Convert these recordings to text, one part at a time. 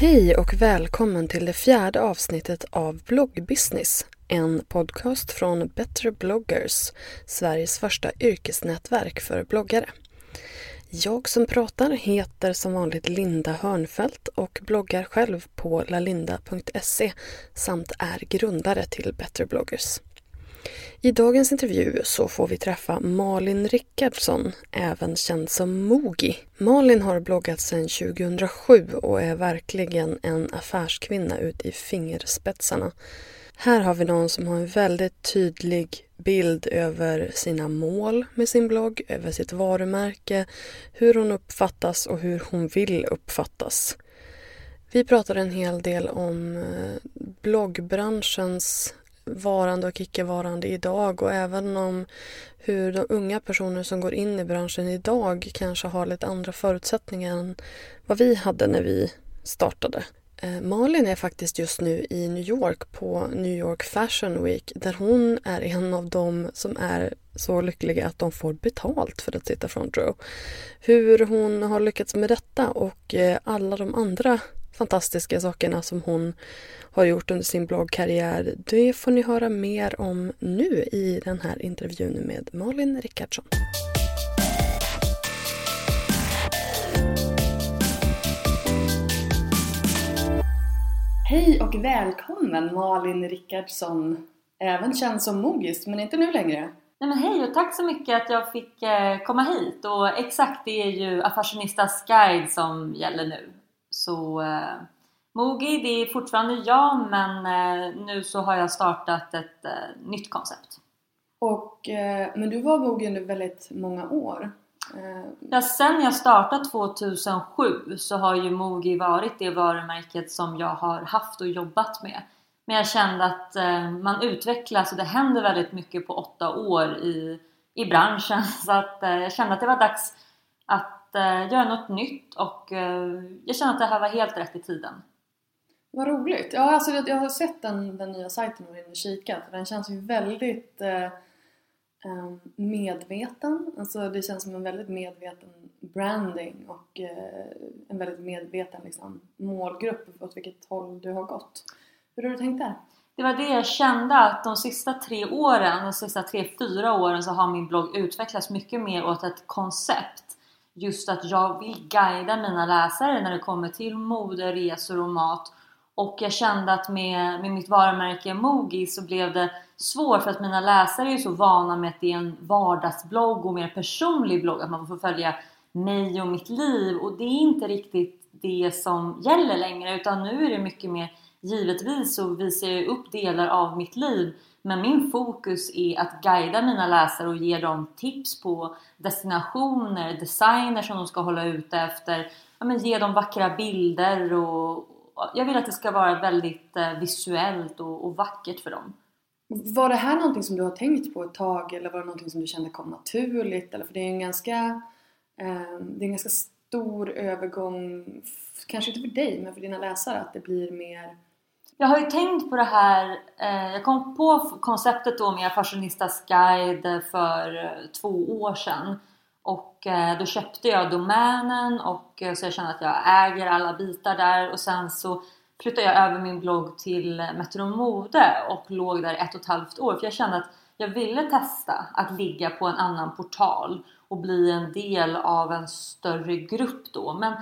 Hej och välkommen till det fjärde avsnittet av Bloggbusiness. En podcast från Better bloggers, Sveriges första yrkesnätverk för bloggare. Jag som pratar heter som vanligt Linda Hörnfeldt och bloggar själv på lalinda.se samt är grundare till Better bloggers. I dagens intervju så får vi träffa Malin Rickardsson, även känd som Mogi. Malin har bloggat sedan 2007 och är verkligen en affärskvinna ut i fingerspetsarna. Här har vi någon som har en väldigt tydlig bild över sina mål med sin blogg, över sitt varumärke, hur hon uppfattas och hur hon vill uppfattas. Vi pratar en hel del om eh, bloggbranschens varande och icke-varande idag och även om hur de unga personer som går in i branschen idag kanske har lite andra förutsättningar än vad vi hade när vi startade. Eh, Malin är faktiskt just nu i New York på New York Fashion Week där hon är en av dem som är så lyckliga att de får betalt för att sitta front row. Hur hon har lyckats med detta och eh, alla de andra fantastiska sakerna som hon har gjort under sin bloggkarriär. Det får ni höra mer om nu i den här intervjun med Malin Rickardsson. Hej och välkommen Malin Rickardsson, även känd som Mogis, men inte nu längre. Nej men hej och tack så mycket att jag fick eh, komma hit och exakt det är ju Affärsionistas guide som gäller nu. Så eh, Mogi, det är fortfarande jag men eh, nu så har jag startat ett eh, nytt koncept. Och, eh, men du var Mogi under väldigt många år. Eh, Ja, sen jag startade 2007 så har ju Mogi varit det varumärket som jag har haft och jobbat med. Men jag kände att eh, man utvecklas och det händer väldigt mycket på åtta år i, i branschen. Så att jag kände att det var dags att göra något nytt och eh, jag kände att det här var helt rätt i tiden. Vad roligt! Ja, alltså jag jag har sett den, den nya sajten och in och kikat den känns ju väldigt eh, eh, medveten. Alltså det känns som en väldigt medveten branding och eh, en väldigt medveten liksom, målgrupp åt vilket håll du har gått. Hur har du tänkt där? Det var det jag kände att de sista tre åren, de sista tre, fyra åren så har min blogg utvecklats mycket mer åt ett koncept. Just att jag vill guida mina läsare när det kommer till mode, resor och mat. Och jag kände att med, med mitt varumärke Mogi så blev det svårt för att mina läsare är ju så vana med att det är en vardagsblogg och mer personlig blogg. Att man får följa mig och mitt liv och det är inte riktigt det som gäller längre utan nu är det mycket mer givetvis så visar jag upp delar av mitt liv men min fokus är att guida mina läsare och ge dem tips på destinationer, designer som de ska hålla ute efter ja, men ge dem vackra bilder och jag vill att det ska vara väldigt eh, visuellt och, och vackert för dem. Var det här någonting som du har tänkt på ett tag eller var det någonting som du kände kom naturligt? Eller, för det är en ganska, eh, det är en ganska stor övergång, kanske inte för dig men för dina läsare, att det blir mer jag har ju tänkt på det här, eh, jag kom på konceptet då med Fashionistas guide för eh, två år sedan. Och eh, då köpte jag domänen och eh, så jag känner att jag äger alla bitar där och sen så flyttade jag över min blogg till eh, Metro Mode och låg där ett och ett halvt år för jag kände att jag ville testa att ligga på en annan portal och bli en del av en större grupp då. Men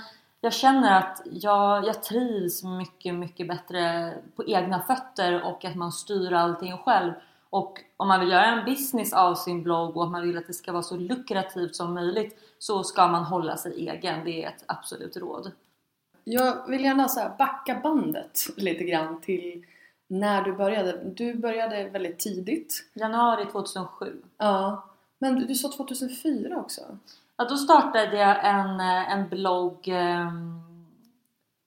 jag känner att jag, jag trivs mycket, mycket bättre på egna fötter och att man styr allting själv. Och om man vill göra en business av sin blogg och att man vill att det ska vara så lukrativt som möjligt så ska man hålla sig egen. Det är ett absolut råd. Jag vill gärna så backa bandet lite grann till när du började. Du började väldigt tidigt. Januari 2007. Ja. Men du, du sa 2004 också? Ja, då startade jag en, eh, en blogg eh,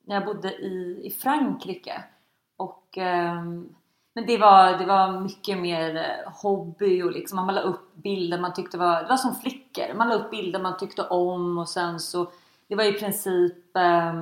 när jag bodde i, i Frankrike. Och, eh, men det var, det var mycket mer eh, hobby och liksom man la upp bilder man tyckte var, det var som flickor. Man la upp bilder man tyckte om och sen så, det var i princip eh,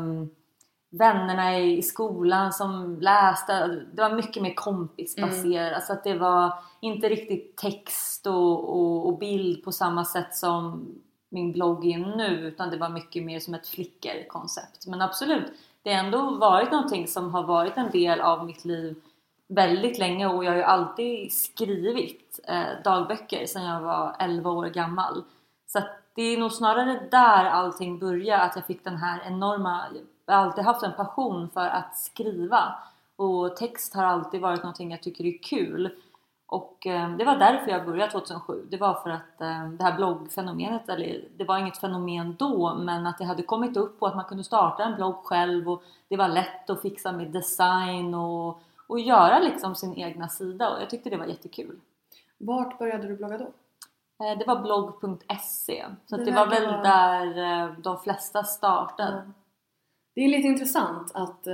vännerna i, i skolan som läste. Det var mycket mer kompisbaserat. Alltså att det var inte riktigt text och, och, och bild på samma sätt som min blogg är nu utan det var mycket mer som ett flickerkoncept. Men absolut, det har ändå varit någonting som har varit en del av mitt liv väldigt länge och jag har ju alltid skrivit eh, dagböcker sedan jag var 11 år gammal. Så att det är nog snarare där allting började, att jag fick den här enorma... Jag har alltid haft en passion för att skriva och text har alltid varit någonting jag tycker är kul. Och eh, det var därför jag började 2007. Det var för att eh, det här bloggfenomenet, eller det var inget fenomen då, men att det hade kommit upp och att man kunde starta en blogg själv och det var lätt att fixa med design och, och göra liksom sin egna sida och jag tyckte det var jättekul. Vart började du blogga då? Eh, Det var blogg.se så Det det var väl vara- där de flesta startade. Det är lite intressant att,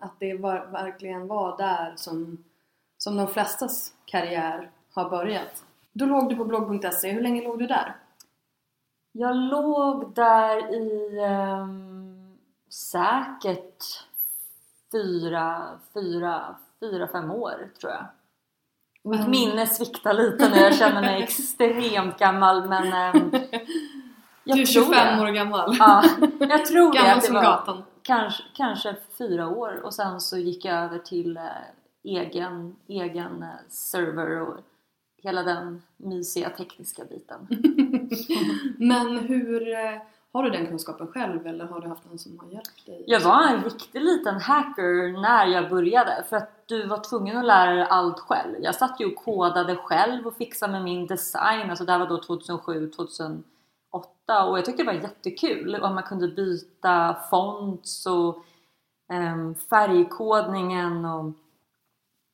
att det var, verkligen var där som, som de flestas karriär har börjat. Då låg du på blogg.se. Hur länge låg du där? Jag låg där i ehm, säkert fyra, fyra, fyra, fem år tror jag. Mitt minne sviktar lite nu, jag känner mig extremt gammal men ehm, jag du är tror 25 det. år gammal. Ja, jag tror det. Gammal det som var gatan. Kanske, kanske fyra år och sen så gick jag över till eh, egen, egen eh, server och hela den mysiga tekniska biten. Men hur... eh, Har du den kunskapen själv eller har du haft någon som har hjälpt dig? Jag var en riktig liten hacker när jag började för att du var tvungen att lära dig allt själv. Jag satt ju och kodade själv och fixade med min design. Alltså det här var då 2007, 2008 och jag tyckte det var jättekul. Och man kunde byta fonts och em, färgkodningen och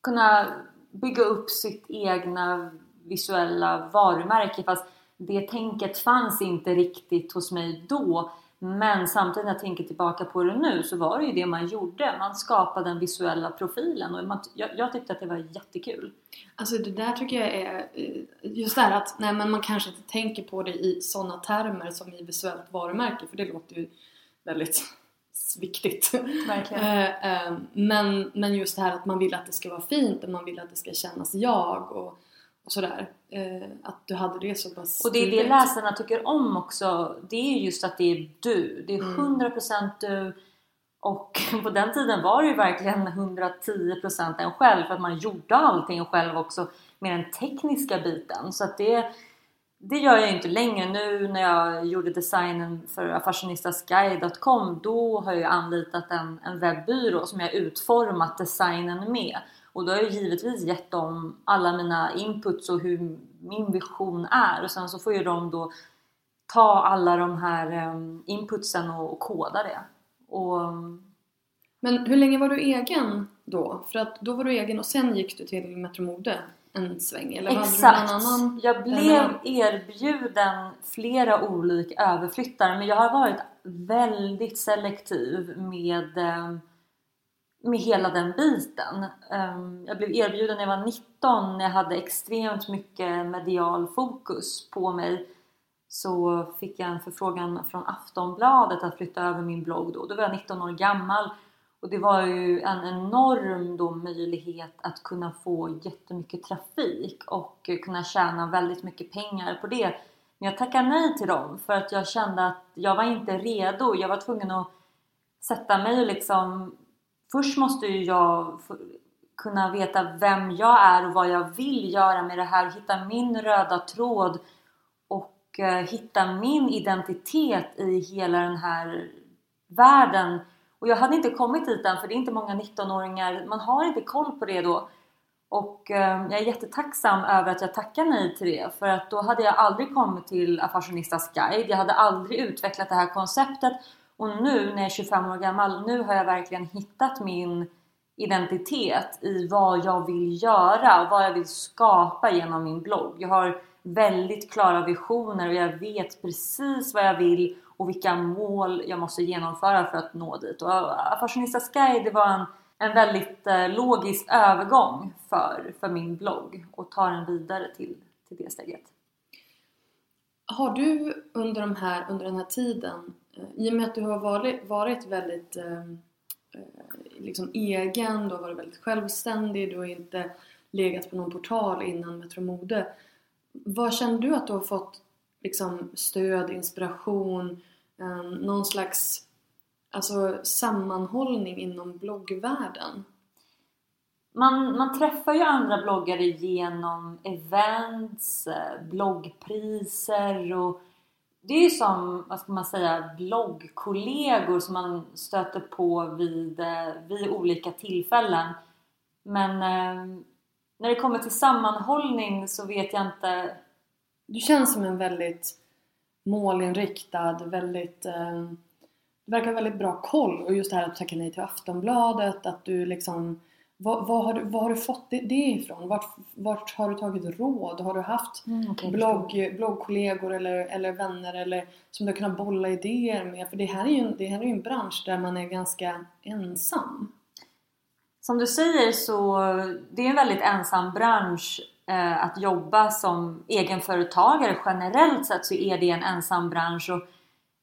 kunna bygga upp sitt egna visuella varumärke fast det tänket fanns inte riktigt hos mig då men samtidigt när jag tänker tillbaka på det nu så var det ju det man gjorde. Man skapade den visuella profilen och man, jag, jag tyckte att det var jättekul. Alltså det där tycker jag är eh, just det här att nej, men man kanske inte tänker på det i sådana termer som i visuellt varumärke för det låter ju väldigt viktigt. Verkligen. Eh, eh, men, men just det här att man vill att det ska vara fint och man vill att det ska kännas jag och, och sådär. Eh, att du hade det så pass Och det är det läsarna tycker om också. Det är just att det är du. Det är 100% du. Och på den tiden var det ju verkligen 110% en själv för att man gjorde allting själv också med den tekniska biten. Så att det, det gör jag inte längre. Nu när jag gjorde designen för affärsionistasguide.com då har jag anlitat en, en webbyrå som jag utformat designen med. Och då har jag givetvis gett dem alla mina inputs och hur min vision är. Och sen så får ju de då ta alla de här ehm, inputsen och, och koda det. Och Men hur länge var du egen då? För att då var du egen och sen gick du till Metro Mode en sväng? Eller hade du Exakt! någon annan? Jag blev erbjuden flera olika överflyttar men jag har varit väldigt selektiv med, eh, med hela den biten. Eh, Jag blev erbjuden när jag var 19 när jag hade extremt mycket medial fokus på mig så fick jag en förfrågan från Aftonbladet att flytta över min blogg då. Då var jag 19 år gammal och det var ju en enorm då möjlighet att kunna få jättemycket trafik och kunna tjäna väldigt mycket pengar på det. Men jag tackade nej till dem för att jag kände att jag var inte redo. Jag var tvungen att sätta mig och liksom... Först måste ju jag kunna veta vem jag är och vad jag vill göra med det här. Hitta min röda tråd och eh, hitta min identitet i hela den här världen. Och jag hade inte kommit dit än för det är inte många 19-åringar, man har inte koll på det då. Och eh, jag är jättetacksam över att jag tackar nej till det för att då hade jag aldrig kommit till Affärsionistas guide. Jag hade aldrig utvecklat det här konceptet och nu när jag är 25 år gammal, nu har jag verkligen hittat min identitet i vad jag vill göra och vad jag vill skapa genom min blogg. Jag har väldigt klara visioner och jag vet precis vad jag vill och vilka mål jag måste genomföra för att nå dit. Och äh, Fashionista guide det var en, en väldigt äh, logisk övergång för, för min blogg och ta den vidare till, till det steget. Har du under, de här, under den här tiden, eh, i och med att du har varit, varit väldigt eh, eh, liksom egen, du har varit väldigt självständig, du har inte legat på någon portal innan Metro Mode. Vad känner du att du har fått liksom, stöd, inspiration, eh, någon slags alltså, sammanhållning inom bloggvärlden? Man, man träffar ju andra bloggare genom events, eh, bloggpriser och det är ju som, vad ska man säga, bloggkollegor som man stöter på vid, eh, vid olika tillfällen. Men eh, när det kommer till sammanhållning så vet jag inte Du känns som en väldigt målinriktad, väldigt... Eh, du verkar ha väldigt bra koll och just det här att tacka nej till Aftonbladet, att du liksom... Vad, vad, har, du, vad har du fått det, det ifrån? Vart, vart har du tagit råd? Har du haft Mm, okej, blogg, bloggkollegor eller, eller vänner eller som du har kunnat bolla idéer med? För det här är ju en, det här är en bransch där man är ganska ensam. Som du säger så det är en väldigt ensam bransch Eh, att jobba som egenföretagare. Generellt sett så är det en ensam bransch. Och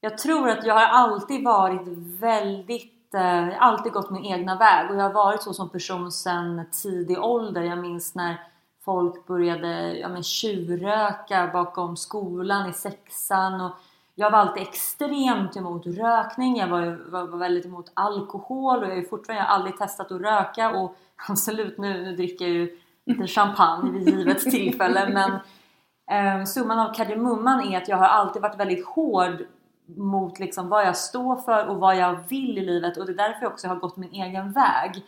jag tror att jag har alltid varit väldigt, eh, alltid gått min egna väg. Och jag har varit så som person sedan tidig ålder. Jag minns när folk började ja, men, tjurröka bakom skolan i sexan. Och jag var alltid extremt emot rökning, jag var, var, var väldigt emot alkohol. Och jag är fortfarande, jag har aldrig testat att röka. Och absolut nu, nu dricker jag ju lite champagne vid givet tillfälle men eh, summan av kardemumman är att jag har alltid varit väldigt hård mot liksom vad jag står för och vad jag vill i livet och det är därför jag också har gått min egen väg.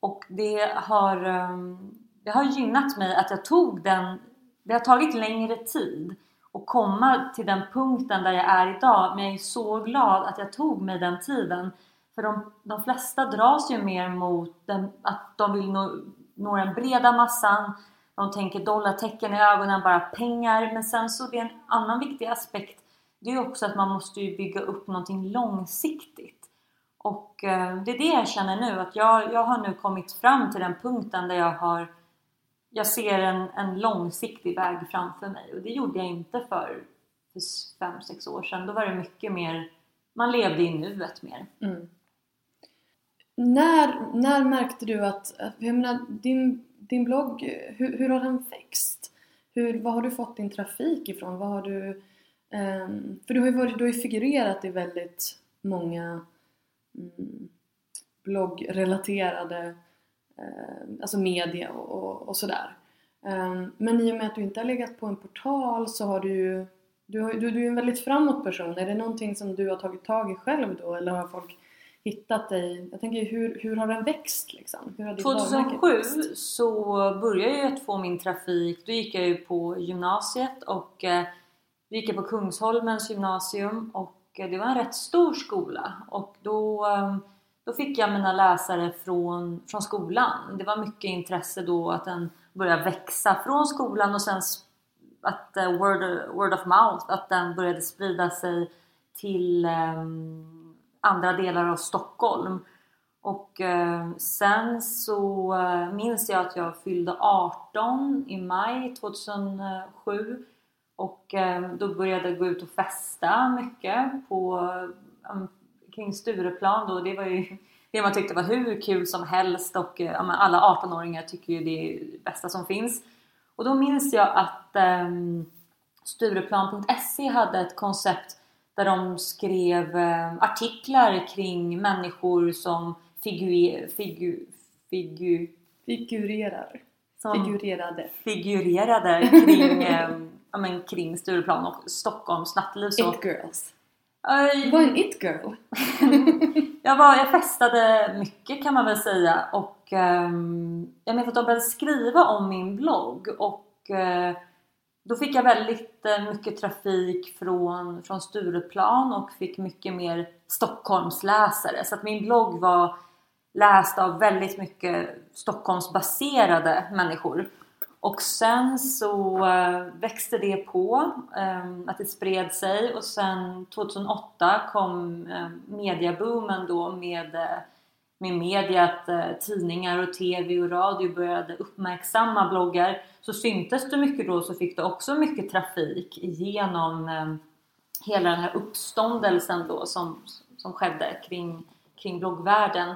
Och det har, ehm, det har gynnat mig att jag tog den, det har tagit längre tid att komma till den punkten där jag är idag men jag är så glad att jag tog mig den tiden. För de, de flesta dras ju mer mot den, att de vill nå, når den breda massan de tänker dollartecken i ögonen, bara pengar. Men sen så det är en annan viktig aspekt. Det är också att man måste ju bygga upp någonting långsiktigt. Och eh, det är det jag känner nu. Att jag, jag har nu kommit fram till den punkten där jag har jag ser en, en långsiktig väg framför mig. Och det gjorde jag inte för, för fem sex år sedan. Då var det mycket mer, man levde i nuet mer. Mm. När, när märkte du att, jag menar, din, din blogg, hur, hur har den växt? Hur, vad har du fått din trafik ifrån? Vad har du, ehm, för du har ju varit, du har ju figurerat i väldigt många mm, bloggrelaterade eh, alltså media och, och, och sådär. Ehm, men i och med att du inte har legat på en portal så har du ju du, har, du, du är en väldigt framåt person. Är det någonting som du har tagit tag i själv då eller har folk hittat dig? Jag tänker hur, hur har den växt liksom? Hur har ditt varumärke 2007 växt? så började jag att få min trafik. Då gick jag ju på gymnasiet och eh, då gick jag på Kungsholmens gymnasium och eh, det var en rätt stor skola och då, eh, då fick jag mina läsare från, från skolan. Det var mycket intresse då att den började växa från skolan och sen att uh, word, word of mouth, att den började sprida sig till um, andra delar av Stockholm. Och eh, sen så eh, minns jag att jag fyllde 18 i maj 2007 och eh, då började jag gå ut och festa mycket på mm, kring Stureplan då. Det var ju det man tyckte var hur kul som helst och alla 18-åringar tycker ju det är det bästa som finns. Och då minns jag att ehm, Stureplan.se hade ett koncept där de skrev um, artiklar kring människor som figu, figu, figu, figurerar. Som figurerade. Figurerade kring, um, ja, men, kring Stureplan och Stockholms nattliv. It girls. Du var en it girl. jag, var, jag festade mycket kan man väl säga och um, jag minns att de började skriva om min blogg och uh, då fick jag väldigt mycket trafik från, från Stureplan och fick mycket mer Stockholmsläsare så att min blogg var läst av väldigt mycket Stockholmsbaserade människor. Och sen så eh, växte det på, eh, att det spred sig och sen 2008 kom eh, mediaboomen då med, med media att eh, tidningar och TV och radio började uppmärksamma bloggar. Så syntes det mycket då så fick det också mycket trafik genom eh, hela den här uppståndelsen då som, som skedde kring, kring bloggvärlden.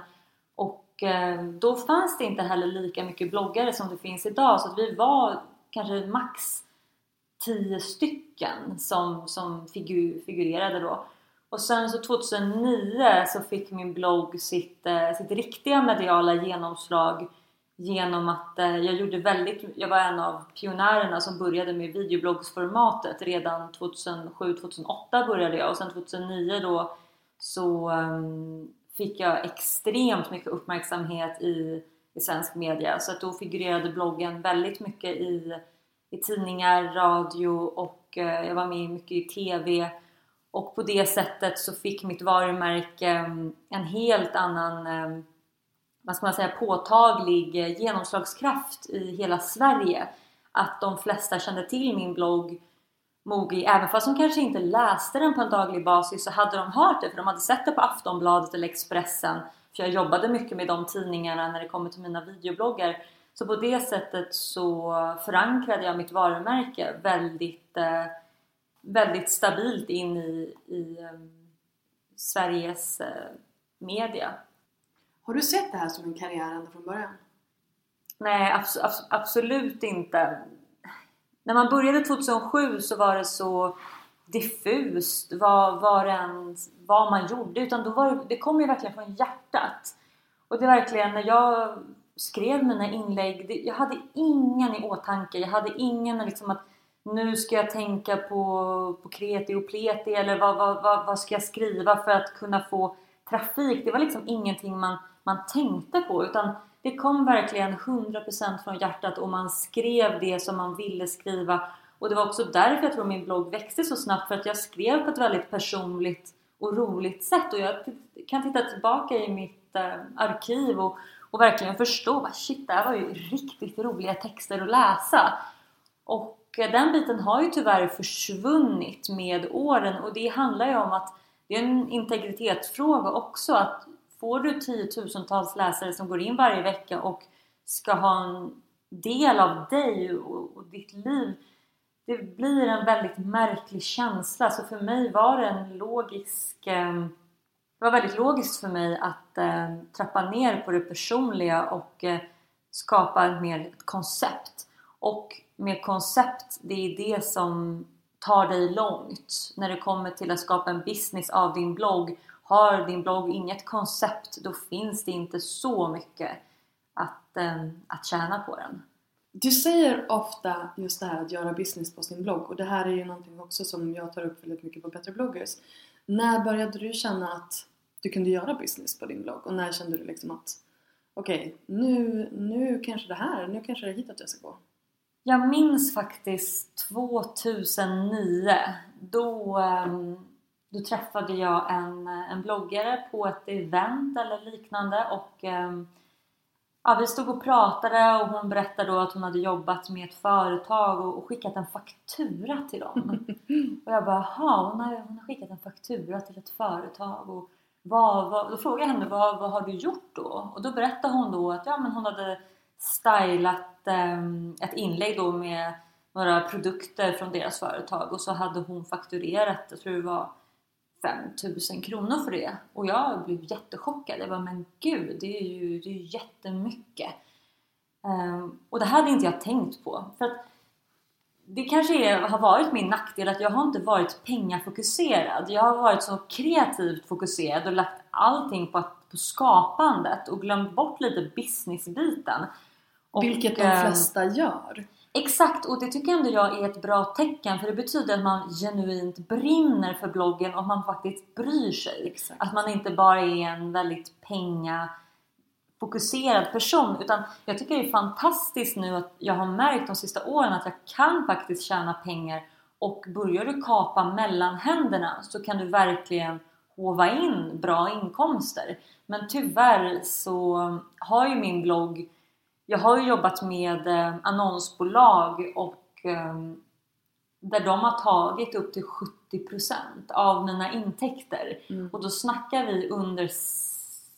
Eh, då fanns det inte heller lika mycket bloggare som det finns idag så att vi var kanske max 10 stycken som, som figur, figurerade då. Och sen så 2009 så fick min blogg sitt, eh, sitt riktiga mediala genomslag genom att eh, jag gjorde väldigt, jag var en av pionjärerna som började med videobloggsformatet redan 2007-2008 började jag och sen 2009 då så ehm, fick jag extremt mycket uppmärksamhet i, i svensk media. Så att då figurerade bloggen väldigt mycket i, i tidningar, radio och eh, jag var med mycket i TV. Och på det sättet så fick mitt varumärke mm, en helt annan, mm, vad ska man säga, påtaglig eh, genomslagskraft i hela Sverige. Att de flesta kände till min blogg Mogi, även fast de kanske inte läste den på en daglig basis så hade de hört det för de hade sett det på Aftonbladet eller Expressen. För jag jobbade mycket med de tidningarna när det kommer till mina videobloggar. Så på det sättet så förankrade jag mitt varumärke väldigt, eh, väldigt stabilt in i, i um, Sveriges eh, media. Har du sett det här som en karriär ända från början? Nej, abs abs absolut inte när man började 2007 så var det så diffust vad, vad, en, vad man gjorde utan då var det, det kom ju verkligen från hjärtat. Och det är verkligen när jag skrev mina inlägg, det, jag hade ingen i åtanke. Jag hade ingen liksom att nu ska jag tänka på, på kreti och pleti eller vad, vad, vad, vad ska jag skriva för att kunna få trafik. Det var liksom ingenting man, man tänkte på utan det kom verkligen 100% från hjärtat och man skrev det som man ville skriva. Och det var också därför jag tror min blogg växte så snabbt för att jag skrev på ett väldigt personligt och roligt sätt. Och jag kan titta tillbaka i mitt äh, arkiv och, och verkligen förstå att shit, det här var ju riktigt roliga texter att läsa. Och Eh, den biten har ju tyvärr försvunnit med åren och det handlar ju om att det är en integritetsfråga också att får du tiotusentals läsare som går in varje vecka och ska ha en del av dig och, och ditt liv det blir en väldigt märklig känsla så för mig var det en logisk eh, det var väldigt logiskt för mig att eh, trappa ner på det personliga och skapa ett mer koncept. Och med koncept, det är det som tar dig långt när det kommer till att skapa en business av din blogg har din blogg inget koncept då finns det inte så mycket att, eh, att tjäna på den. Du säger ofta just det här att göra business på sin blogg och det här är ju någonting också som jag tar upp väldigt mycket på Bättre bloggers. När började du känna att du kunde göra business på din blogg och när kände du liksom att okej, okay, nu, nu kanske det här, nu kanske det är hitåt jag ska gå? Jag minns faktiskt 2009 då um, då träffade jag en, en bloggare på ett event eller liknande och ehm, ja, vi stod och pratade och hon berättade då att hon hade jobbat med ett företag och, och skickat en faktura till dem. och jag bara, jaha, hon har, hon har skickat en faktura till ett företag och vad, vad, då frågade jag henne vad, vad har du gjort då? Och då berättade hon då att ja, men hon hade stylat eh, ett inlägg då med några produkter från deras företag och så hade hon fakturerat, jag tror det var 5000 kronor för det. Och jag blev jättechockad. Jag bara, men gud, det är ju, det är jättemycket. Um, och det hade inte jag tänkt på. För att det kanske är, har varit min nackdel att jag har inte varit pengafokuserad. Jag har varit så kreativt fokuserad och lagt allting på, på skapandet och glömt bort lite businessbiten. Och, Vilket de ehm, flesta gör. Exakt, och det tycker ändå jag är ett bra tecken för det betyder att man genuint brinner för bloggen och man faktiskt bryr sig. Exakt. Att man inte bara är en väldigt pengafokuserad person utan jag tycker det är fantastiskt nu att jag har märkt de sista åren att jag kan faktiskt tjäna pengar och börjar du kapa mellanhänderna så kan du verkligen hova in bra inkomster. Men tyvärr så har ju min blogg jag har ju jobbat med eh, annonsbolag och eh, där de har tagit upp till 70% av mina intäkter mm. och då snackar vi under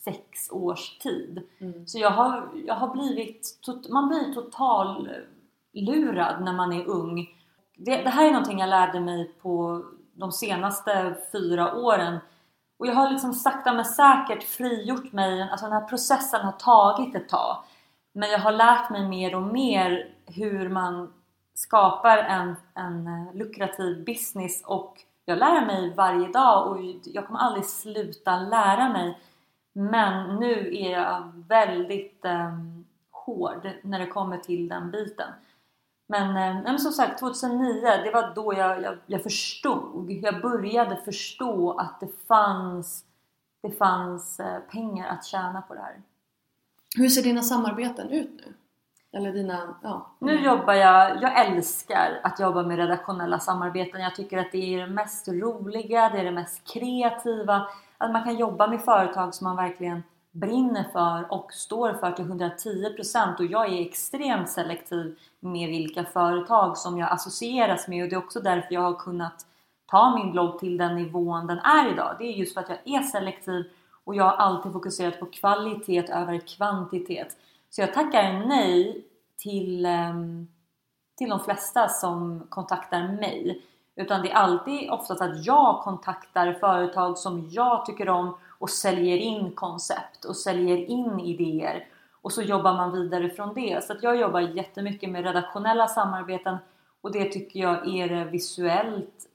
sex års tid. Mm. Så jag har, jag har blivit, man blir total lurad när man är ung. Det, det här är någonting jag lärde mig på de senaste fyra åren och jag har liksom sakta men säkert frigjort mig, alltså den här processen har tagit ett tag. Men jag har lärt mig mer och mer hur man skapar en, en eh, lukrativ business och jag lär mig varje dag och jag kommer aldrig sluta lära mig. Men nu är jag väldigt eh, hård när det kommer till den biten. Men, eh, men som sagt 2009 det var då jag, jag, jag, förstod. Jag började förstå att det fanns, det fanns eh, pengar att tjäna på det här. Hur ser dina samarbeten ut nu? Eller dina, ja. Nu jobbar jag, jag älskar att jobba med redaktionella samarbeten. Jag tycker att det är det mest roliga, det är det mest kreativa. Att man kan jobba med företag som man verkligen brinner för och står för till 110% och jag är extremt selektiv med vilka företag som jag associeras med och det är också därför jag har kunnat ta min blogg till den nivån den är idag. Det är just för att jag är selektiv och jag har alltid fokuserat på kvalitet över kvantitet. Så jag tackar nej till, ehm, till de flesta som kontaktar mig. Utan det är alltid oftast att jag kontaktar företag som jag tycker om och säljer in koncept och säljer in idéer. Och så jobbar man vidare från det. Så att jag jobbar jättemycket med redaktionella samarbeten och det tycker jag är det visuellt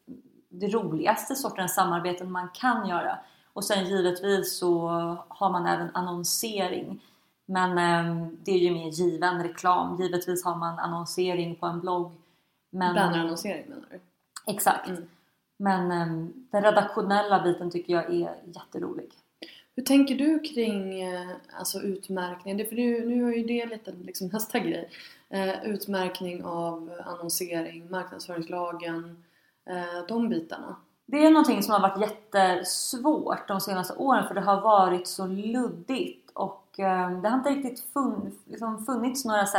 det roligaste sortens samarbeten man kan göra. Och sen givetvis så har man även annonsering. Men eh, det är ju mer given reklam. Givetvis har man annonsering på en blogg. Men, Bannerannonsering menar du? Exakt. Mm. Men eh, den redaktionella biten tycker jag är jätterolig. Hur tänker du kring eh, alltså utmärkning? För nu, nu är ju det lite liksom nästa grej. Eh, utmärkning av annonsering, marknadsföringslagen, eh, de bitarna. Det är någonting som har varit jättesvårt de senaste åren för det har varit så luddigt och ehm, det har inte riktigt fun liksom funnits några så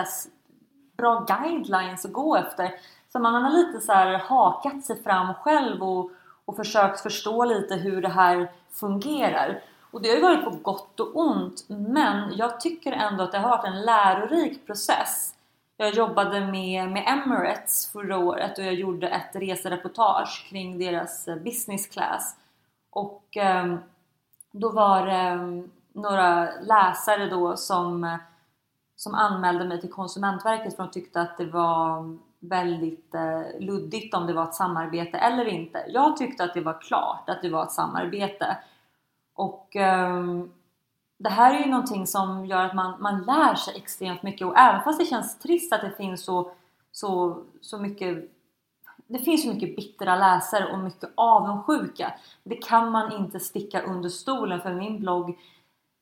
bra guidelines att gå efter. Så man har lite så hakat sig fram själv och, och försökt förstå lite hur det här fungerar. Och det har ju varit på gott och ont men jag tycker ändå att det har varit en lärorik process. Jag jobbade med, med Emirates förra året och jag gjorde ett resereportage kring deras eh, business class. Och eh, då var det eh, några läsare då som, som anmälde mig till Konsumentverket för de tyckte att det var väldigt eh, luddigt om det var ett samarbete eller inte. Jag tyckte att det var klart att det var ett samarbete. Och eh, det här är ju någonting som gör att man, man lär sig extremt mycket och även fast det känns trist att det finns så, så, så mycket det finns så mycket bittra läsare och mycket avundsjuka. Det kan man inte sticka under stolen för min blogg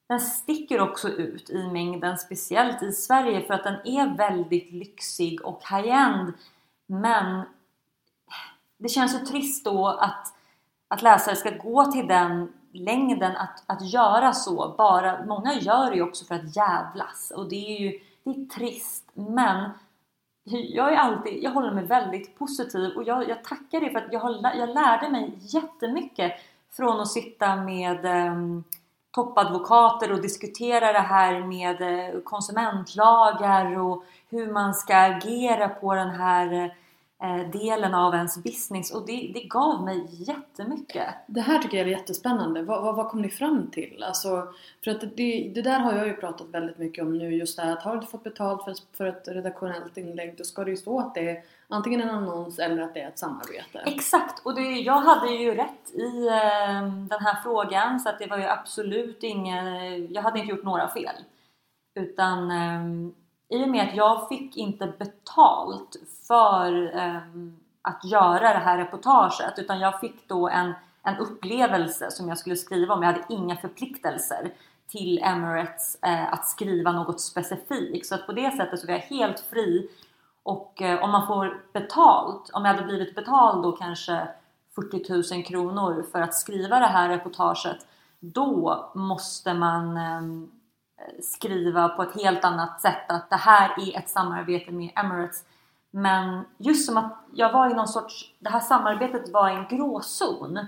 den sticker också ut i mängden, speciellt i Sverige för att den är väldigt lyxig och high-end. Men det känns så trist då att att läsare ska gå till den längden att, att göra så. Bara, många gör det ju också för att jävlas. Och det är ju det är trist. Men jag, är alltid, jag håller mig väldigt positiv. Och jag, jag tackar dig för att jag, har, jag lärde mig jättemycket från att sitta med eh, toppadvokater och diskutera det här med eh, konsumentlagar och hur man ska agera på den här eh, delen av ens business och det, det gav mig jättemycket. Det här tycker jag är jättespännande. Vad, vad, vad kom ni fram till? Alltså, för att det, det där har jag ju pratat väldigt mycket om nu just det här att har du fått betalt för, för ett redaktionellt inlägg då ska det ju stå att det är antingen en annons eller att det är ett samarbete. Exakt! Och det, jag hade ju rätt i eh, den här frågan så att det var ju absolut ingen... Jag hade inte gjort några fel. Utan eh, i och med att jag fick inte betalt för ehm, att göra det här reportaget utan jag fick då en, en upplevelse som jag skulle skriva om. Jag hade inga förpliktelser till Emirates eh, att skriva något specifikt. Så att på det sättet så var jag helt fri och eh, om man får betalt, om jag hade blivit betald då kanske 40 000 kronor för att skriva det här reportaget då måste man ehm, skriva på ett helt annat sätt att det här är ett samarbete med Emirates. Men just som att jag var i någon sorts, det här samarbetet var en gråzon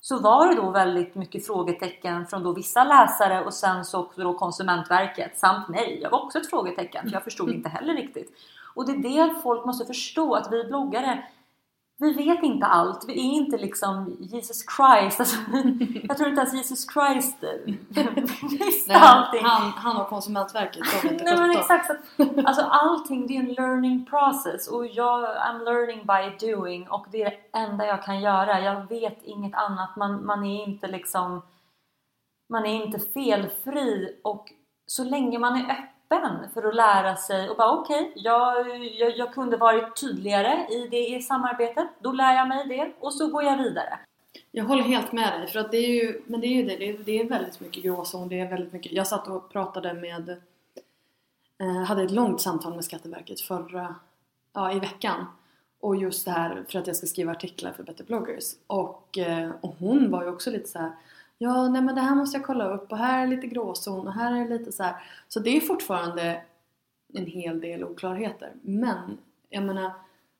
så var det då väldigt mycket frågetecken från då vissa läsare och sen så också då Konsumentverket samt mig. Jag var också ett frågetecken för jag förstod inte heller riktigt. Och det är det folk måste förstå att vi bloggare vi vet inte allt. Vi är inte liksom Jesus Christ. Alltså, jag tror inte ens Jesus Christ visste Nej, allting. Han, han och Konsumentverket de inte Nej men exakt. Så att, alltså allting det är en learning process och jag I'm learning by doing och det är det enda jag kan göra. Jag vet inget annat. Man, man är inte liksom man är inte felfri och så länge man är öppen för att lära sig och bara okej, okay, jag, jag, jag kunde varit tydligare i det i samarbetet. Då lär jag mig det och så går jag vidare. Jag håller helt med dig för att det är ju, men det är ju det, det är, det är väldigt mycket gråzon, det är väldigt mycket, jag satt och pratade med, eh, hade ett långt samtal med Skatteverket förra, ja i veckan och just det här för att jag ska skriva artiklar för Better bloggers och, eh, och hon var ju också lite så här Ja, nej men det här måste jag kolla upp och här är lite gråzon och här är lite så här. Så det är fortfarande en hel del oklarheter. Men jag menar,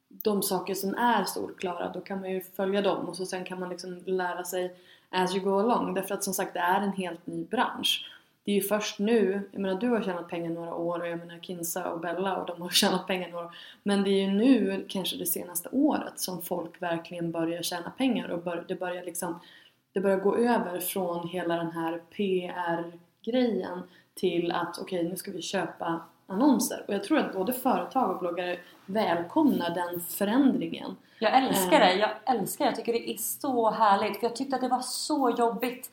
de saker som är solklara, då kan man ju följa dem och så sen kan man liksom lära sig as you go along. Därför att som sagt, det är en helt ny bransch. Det är ju först nu, jag menar du har tjänat pengar några år och jag menar Kinsa och Bella och de har tjänat pengar några år. Men det är ju nu, kanske det senaste året, som folk verkligen börjar tjäna pengar och bör, det börjar liksom det börjar gå över från hela den här PR-grejen till att okej, okay, nu ska vi köpa annonser. Och jag tror att både företag och bloggare välkomnar den förändringen. Jag älskar det, jag älskar det. Jag tycker det är så härligt. För jag tyckte att det var så jobbigt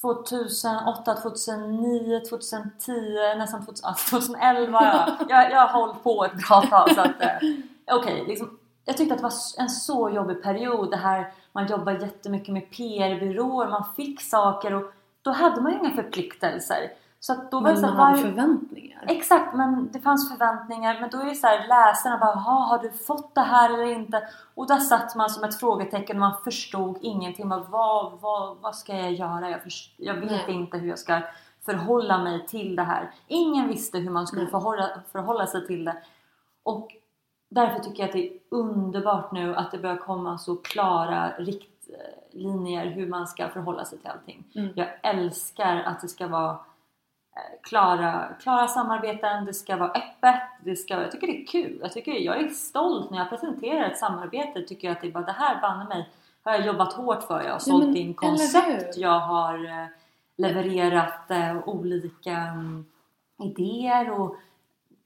2008, 2009, 2010, nästan 2011. Jag, jag, har hållit på ett bra tag. Så att, eh, okay, liksom, jag tyckte att det var en så jobbig period. Det här man jobbar jättemycket med PR-byråer, man fick saker och då hade man ju inga förpliktelser. Så att då men var det man hade förväntningar. Exakt, men det fanns förväntningar. Men då är det så här, läsarna bara har du fått det här eller inte? Och där satt man som ett frågetecken och man förstod ingenting. Man, vad, vad, vad ska jag göra? Jag, först, jag vet Nej. inte hur jag ska förhålla mig till det här. Ingen visste hur man skulle förhålla, förhålla sig till det. Och därför tycker jag att det är underbart nu att det börjar komma så klara riktlinjer hur man ska förhålla sig till allting. Mm. Jag älskar att det ska vara eh, klara, klara samarbeten, det ska vara öppet, det ska, jag tycker det är kul. Jag, tycker, jag är stolt när jag presenterar ett samarbete. Tycker jag att det är bara det här banne mig har jag jobbat hårt för. Jag har sålt men, in koncept, jag har eh, levererat eh, olika mm, idéer och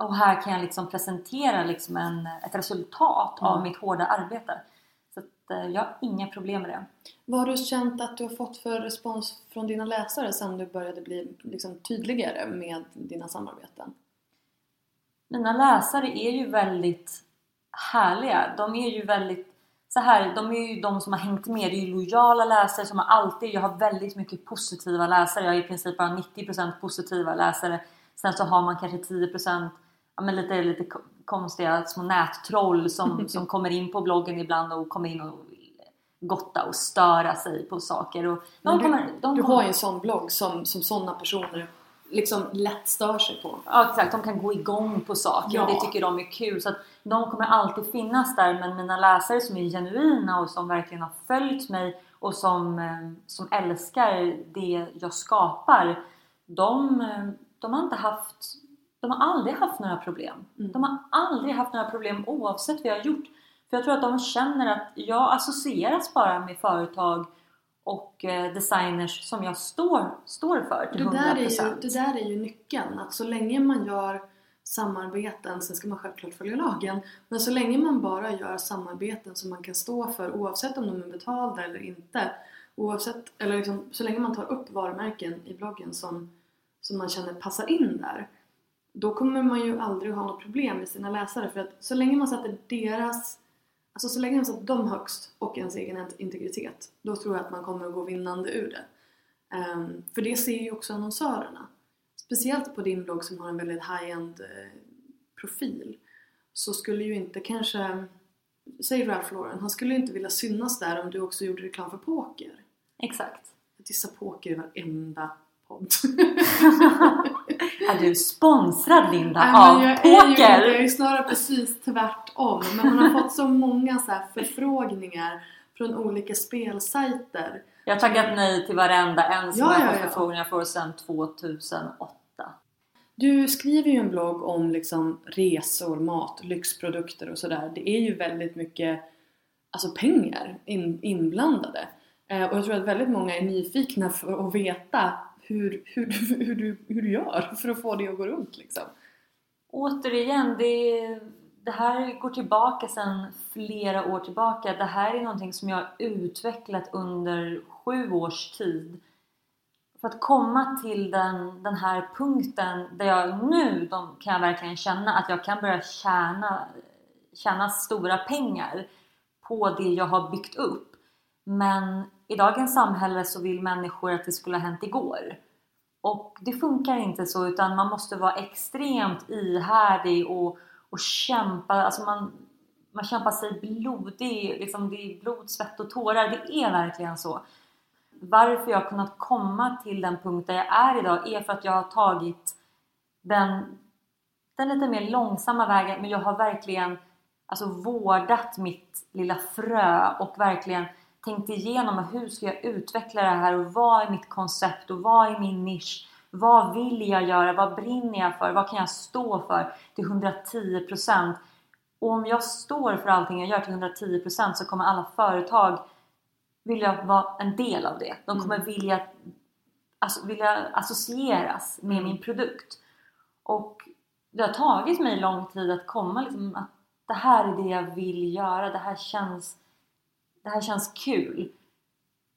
och här kan jag liksom presentera liksom en, ett resultat av Mm. mitt hårda arbete. Så att, eh, jag har inga problem med det. Vad har du känt att du har fått för respons från dina läsare sen du började bli liksom tydligare med dina samarbeten? Mina läsare är ju väldigt härliga. De är ju väldigt så här, de är ju de som har hängt med. Det är ju lojala läsare som har alltid, jag har väldigt mycket positiva läsare. Jag har i princip bara 90% positiva läsare. Sen så har man kanske 10% ja, men lite, lite ko- konstiga små nättroll som, som kommer in på bloggen ibland och kommer in och gotta och störa sig på saker. Och de du, kommer, de du kommer, har ju en sån blogg som, som sådana personer liksom lätt stör sig på. Ja exakt, de kan gå igång på saker och Ja. det tycker de är kul. Så att de kommer alltid finnas där men mina läsare som är genuina och som verkligen har följt mig och som, eh, som älskar det jag skapar. De, eh, de har inte haft de har aldrig haft några problem. Mm. De har aldrig haft några problem oavsett vad jag har gjort. För jag tror att de känner att jag associeras bara med företag och eh, designers som jag står, står för till Det 100%. där, är ju, det där är ju nyckeln. Att så länge man gör samarbeten, sen ska man självklart följa lagen, men så länge man bara gör samarbeten som man kan stå för oavsett om de är betalda eller inte. Oavsett, eller liksom, så länge man tar upp varumärken i bloggen som, som man känner passar in där. Då kommer man ju aldrig ha något problem med sina läsare för att så länge man sätter deras Alltså så länge man sätter dem högst och ens egen integritet då tror jag att man kommer att gå vinnande ur det. Ehm, för det ser ju också annonsörerna. Speciellt på din blogg som har en väldigt high-end eh, profil så skulle ju inte kanske, säg Ralph Lauren, han skulle ju inte vilja synas där om du också gjorde reklam för poker. Exakt. Jag dissar poker i varenda podd. Är du sponsrad Linda Nej, av jag Är ju, jag poker? är ju snarare precis tvärtom. Men man har fått så många så förfrågningar från olika spelsajter. Jag har tackat nej till varenda en som Ja, jag ja, fått ja. förfrågningar för sedan 2008. Du skriver ju en blogg om liksom resor, mat, lyxprodukter och sådär. Det är ju väldigt mycket alltså pengar in, inblandade. Eh, och jag tror att väldigt många är nyfikna för att veta hur, hur, hur, du, hur du gör för att få det att gå runt liksom. Återigen, det, det här går tillbaka sedan flera år tillbaka. Det här är någonting som jag har utvecklat under sju års tid. För att komma till den, den här punkten där jag nu de, kan jag verkligen känna att jag kan börja tjäna, tjäna stora pengar på det jag har byggt upp. Men i dagens samhälle så vill människor att det skulle ha hänt igår. Och det funkar inte så utan man måste vara extremt ihärdig och, och kämpa. Alltså man, man kämpar sig blodig. Liksom det är blod, svett och tårar. Det är verkligen så. Varför jag har kunnat komma till den punkt där jag är idag är för att jag har tagit den, den lite mer långsamma vägen men jag har verkligen alltså, vårdat mitt lilla frö och verkligen tänkt igenom hur ska jag utveckla det här och vad är mitt koncept och vad är min nisch? Vad vill jag göra? Vad brinner jag för? Vad kan jag stå för till 110%? Och om jag står för allting jag gör till 110% så kommer alla företag vilja vara en del av det. De kommer vilja, alltså, vilja associeras med min produkt. Och det har tagit mig lång tid att komma liksom att det här är det jag vill göra. Det här känns, det här känns kul.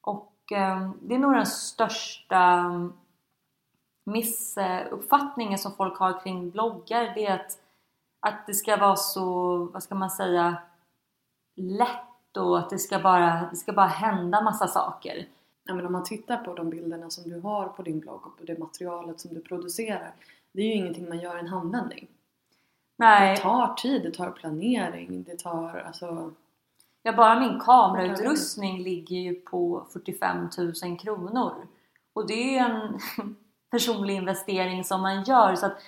Och eh, det är nog den största missuppfattningen som folk har kring bloggar. Det är att, att det ska vara så, vad ska man säga, lätt och att det ska bara, det ska bara hända massa saker. Ja, men om man tittar på de bilderna som du har på din blogg och på det materialet som du producerar. Det är ju ingenting man gör i en handvändning. Nej, Det tar tid, det tar planering, det tar alltså... Ja, bara min kamerautrustning ligger ju på 45 000 kronor. Och det är ju en personlig investering som man gör. Så att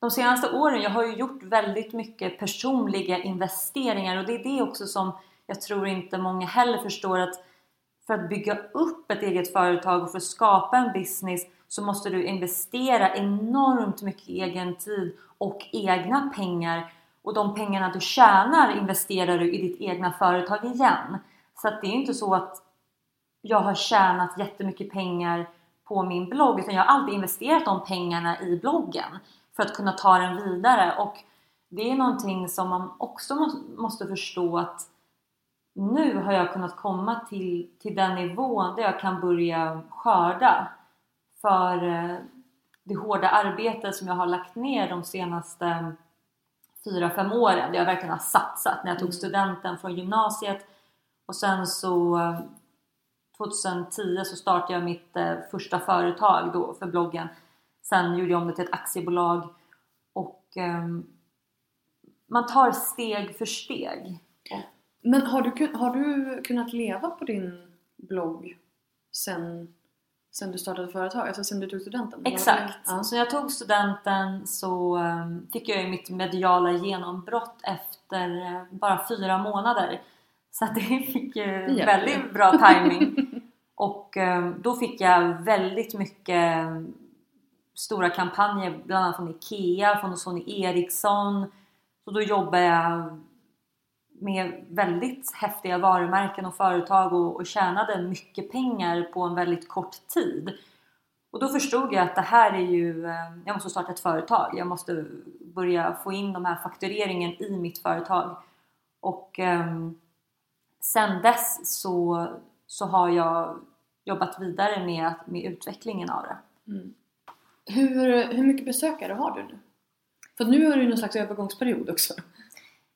de senaste åren, jag har ju gjort väldigt mycket personliga investeringar och det är det också som jag tror inte många heller förstår att för att bygga upp ett eget företag och för att skapa en business så måste du investera enormt mycket egen tid och egna pengar och de pengarna du tjänar investerar du i ditt egna företag igen. Så att det är inte så att jag har tjänat jättemycket pengar på min blogg utan jag har alltid investerat de pengarna i bloggen för att kunna ta den vidare och det är någonting som man också måste förstå att nu har jag kunnat komma till, till den nivån där jag kan börja skörda för eh, det hårda arbete som jag har lagt ner de senaste fyra, fem åren. Där jag verkligen har satsat när jag tog studenten från gymnasiet och sen så eh, 2010 så startade jag mitt eh, första företag då för bloggen. Sen gjorde jag om det till ett aktiebolag och ehm, man tar steg för steg. Men har du, har du kunnat leva på din blogg sen, sen du startade företag? Alltså sen du tog studenten? Exakt. Ja. Så när jag tog studenten så um, fick jag ju mitt mediala genombrott efter eh, bara fyra månader. Så det fick ju hjälper väldigt bra timing. Och um, då fick jag väldigt mycket um, stora kampanjer, bland annat från Ikea, från Sony Ericsson. Så då jobbade jag med väldigt häftiga varumärken och företag och, och tjänade mycket pengar på en väldigt kort tid. Och då förstod jag att det här är ju, eh, jag måste starta ett företag. Jag måste börja få in de här faktureringen i mitt företag. Och eh, sen dess så, så har jag jobbat vidare med, med utvecklingen av det. Mm. Hur, hur mycket besökare har du nu? För nu har du ju någon slags övergångsperiod också.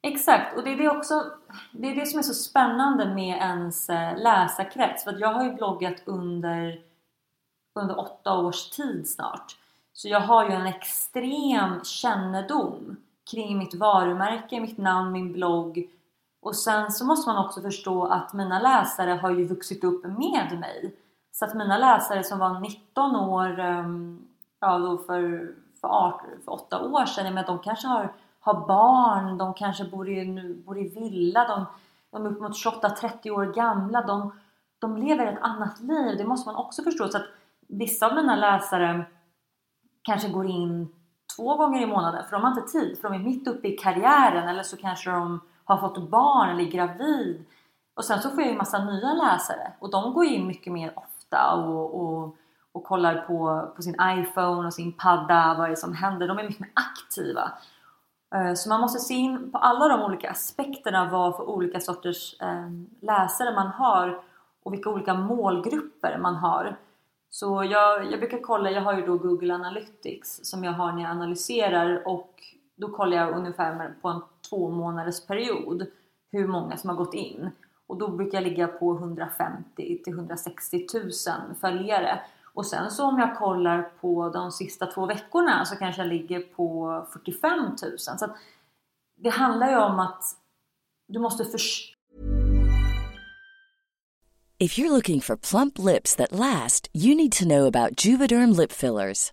Exakt, och det är det också det är det som är så spännande med ens eh, läsarkrets. För att jag har ju bloggat under, under åtta års tid snart. Så jag har ju en extrem kännedom kring mitt varumärke, mitt namn, min blogg. Och sen så måste man också förstå att mina läsare har ju vuxit upp med mig. Så att mina läsare som var 19 år, ehm, ja då för, för, 18, för 8 år sedan, men de kanske har, har barn, de kanske bor i, nu- bor i villa, de, de är uppemot 28-30 år gamla, de, de lever ett annat liv. Det måste man också förstå. Så att vissa av mina läsare kanske går in två gånger i månaden för de har inte tid, för de är mitt uppe i karriären eller så kanske de har fått barn eller är gravid. Och sen så får jag ju massa nya läsare och de går in mycket mer ofta och, och, och kollar på, på sin iPhone och sin padda, vad det är som händer. De är mycket mer aktiva. Eh, så man måste se in på alla de olika aspekterna vad för olika sorters ehm, läsare man har och vilka olika målgrupper man har. Så jag, jag brukar kolla, jag har ju då Google Analytics som jag har när jag analyserar och då kollar jag ungefär på en två månaders period hur många som har gått in. Och då brukar jag ligga på 150 till 160 000 följare. Och sen så om jag kollar på de sista två veckorna så kanske jag ligger på 45 000. Så att det handlar ju om att du måste förstå If you're looking for plump lips that last, you need to know about Juvederm lip fillers.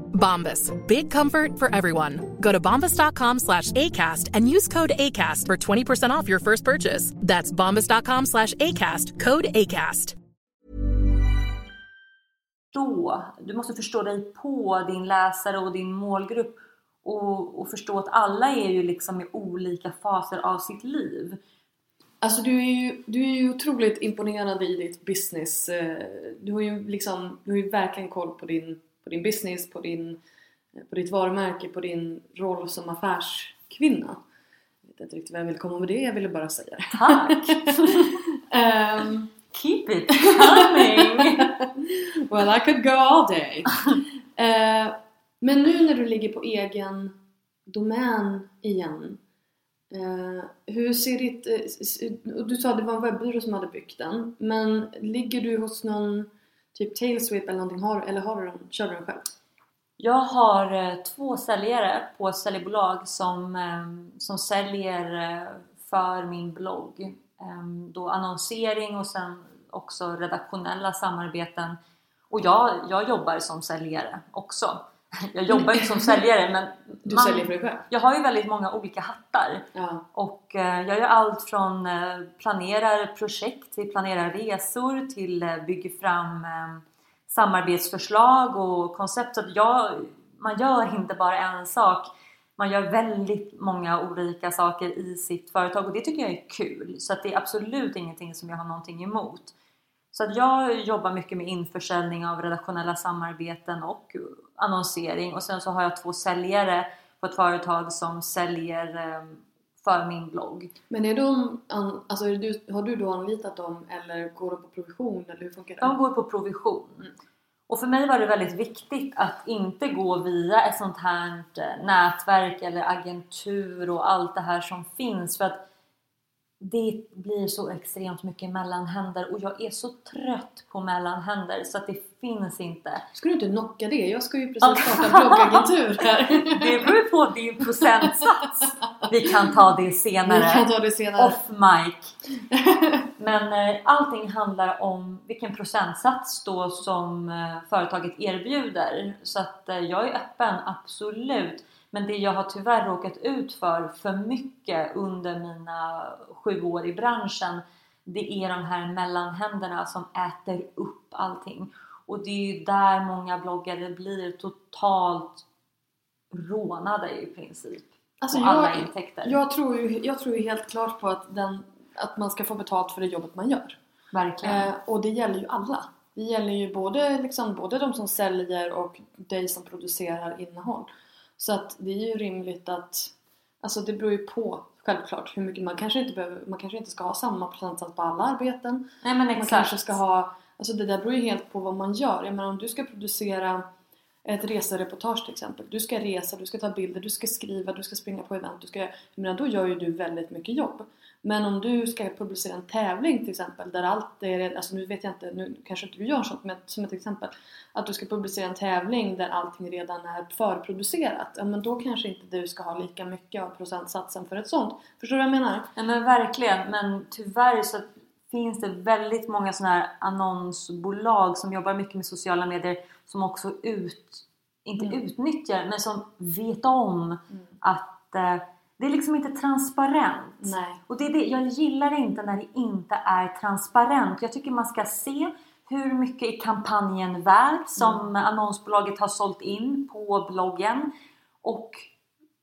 Bombas. Big comfort for everyone. Go to bombas.com slash ACAST and use code ACAST for 20% off your first purchase. That's bombas.com slash ACAST. Code ACAST. förstå, du måste förstå dig på din läsare och din målgrupp och, och förstå att alla är ju liksom i olika faser av sitt liv. Alltså du är, ju, du är ju otroligt imponerande i ditt business. Eh, Du har ju liksom, du har ju verkligen koll på din din business, på, din, på ditt varumärke, på din roll som affärskvinna. Jag vet inte riktigt vad jag vill komma med det, jag ville bara säga det. Tack! Ehm, Keep it coming! well I could go all day. Eh, men nu när du ligger på egen domän igen. eh, hur ser ditt... och du sa att det var en webbyrå som hade byggt den. Men ligger du hos någon typ tailswip eller någonting? Har, eller har du den, kör du den själv? Jag har eh, två säljare på säljbolag som, ehm, som säljer eh, för min blogg. Ehm, då annonsering och sen också redaktionella samarbeten. Och jag, jag jobbar som säljare också. Jag jobbar inte som säljare men Du man- säljer för dig själv? jag har ju väldigt många olika hattar. Ja. Och eh, jag gör allt från eh, planerar projekt till planerar resor till eh, bygger fram samarbetsförslag och koncept. Så jag, man gör inte bara en sak. Man gör väldigt många olika saker i sitt företag och det tycker jag är kul. Så att det är absolut ingenting som jag har någonting emot. Så att jag jobbar mycket med införsäljning av redaktionella samarbeten och annonsering och sen så har jag två säljare på ett företag som säljer eh, för min blogg. Men är de, alltså är du, har du då anlitat dem eller går de på provision eller hur funkar det? De går på provision. Och för mig var det väldigt viktigt att inte gå via ett sånt här eh, nätverk eller agentur och allt det här som finns för att det blir så extremt mycket mellanhänder och jag är så trött på mellanhänder så att det finns inte. Ska du inte knocka det? Jag ska ju precis starta en bloggagentur här. Det beror på din procentsats. Vi kan ta det senare. Vi kan ta det senare. Off mic. Men eh, allting handlar om vilken procentsats då som eh, företaget erbjuder. Så att eh, jag är öppen, absolut. Men det jag har tyvärr råkat ut för för mycket under mina sju år i branschen det är de här mellanhänderna som äter upp allting. Och det är ju där många bloggare blir totalt rånade i princip. Alltså på alla jag, intäkter. jag, tror ju, jag tror ju helt klart på att, den, att man ska få betalt för det jobbet man gör. Verkligen. Eh, och det gäller ju alla. Det gäller ju både, liksom, både de som säljer och dig som producerar innehåll. Så att det är ju rimligt att... Alltså det beror ju på självklart hur mycket man kanske inte behöver, man kanske inte ska ha samma procentsats på alla arbeten. Nej men Man exakt. kanske ska ha, alltså det där beror ju helt på vad man gör. Jag menar om du ska producera ett resereportage till exempel. Du ska resa, du ska ta bilder, du ska skriva, du ska springa på event. Du ska, jag menar, då gör ju du väldigt mycket jobb. Men om du ska publicera en tävling till exempel där allt är, alltså nu vet jag inte, nu kanske inte du gör sånt men som ett exempel. Att du ska publicera en tävling där allting redan är förproducerat. Ja men då kanske inte du ska ha lika mycket av procentsatsen för ett sånt. Förstår du vad jag menar? Ja, men verkligen, men tyvärr så finns det väldigt många sådana här annonsbolag som jobbar mycket med sociala medier som också ut, inte Mm. utnyttjar men som vet om att eh, det är liksom inte transparent. Nej. Och det är det, jag gillar inte när det inte är transparent. Jag tycker man ska se hur mycket är kampanjen värd som annonsbolaget har sålt in på bloggen och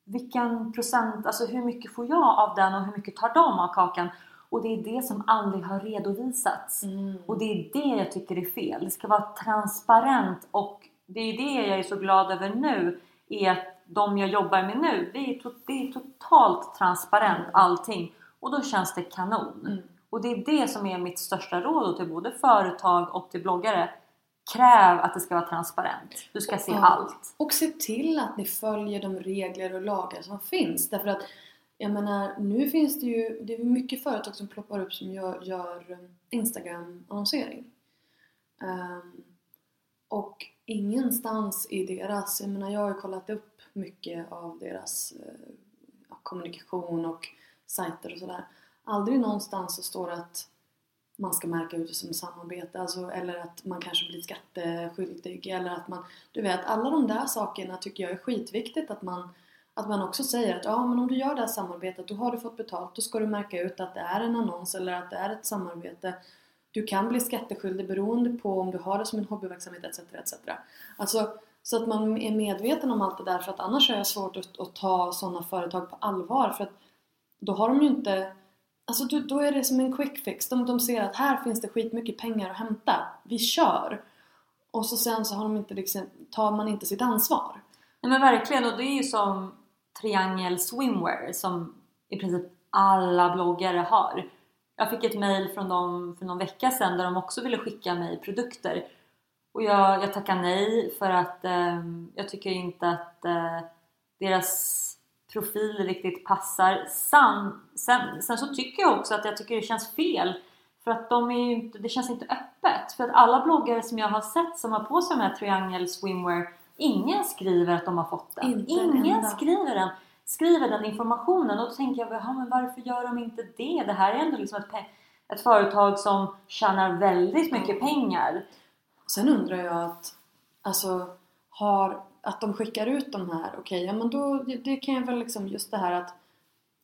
vilken procent, alltså hur mycket får jag av den och hur mycket tar de av kakan? Och det är det som aldrig har redovisats. Och det är det jag tycker är fel. Det ska vara transparent och det är det jag är så glad över nu är att de jag jobbar med nu, det är, to- det är totalt transparent allting. Och då känns det kanon. Och det är det som är mitt största råd till både företag och till bloggare. Kräv att det ska vara transparent. Du ska se allt. Och se till att ni följer de regler och lagar som finns. Därför att jag menar, nu finns det ju det är mycket företag som ploppar upp som gör, gör um, Instagram-annonsering. Um, och ingenstans i deras, jag menar jag har ju kollat upp mycket av deras eh, kommunikation och sajter och sådär. Aldrig någonstans så står det att man ska märka ut det som samarbete, alltså, eller att man kanske blir skatteskyldig eller att man, du vet, alla de där sakerna tycker jag är skitviktigt att man att man också säger att ja, men om du gör det här samarbetet, då har du fått betalt, då ska du märka ut att det är en annons eller att det är ett samarbete. Du kan bli skatteskyldig beroende på om du har det som en hobbyverksamhet etc. etc. Alltså, så att man är medveten om allt det där för att annars är det svårt att, att ta sådana företag på allvar för att då har de ju inte Alltså då, då är det som en quick fix. De, de ser att här finns det skitmycket pengar att hämta. Vi kör! och så sen så har de inte liksom, tar man inte sitt ansvar. Nej men verkligen och det är ju som Triangel Swimwear som i princip alla bloggare har. Jag fick ett mail från dem för någon vecka sedan där de också ville skicka mig produkter. Och jag, jag tackar nej för att eh, jag tycker inte att eh, deras profil riktigt passar. Sen, sen, sen, så tycker jag också att jag tycker det känns fel för att de är inte, det känns inte öppet. För att alla bloggare som jag har sett som har på sig de här Triangle Swimwear Ingen skriver att de har fått den. Inte Ingen skriver den skriver den informationen och då tänker jag, ja, men varför gör de inte det? Det här är ändå liksom ett, ett företag som tjänar väldigt mycket pengar. Sen undrar jag att, alltså, har, att de skickar ut de här, okej, okay, ja men då, det kan jag väl liksom just det här att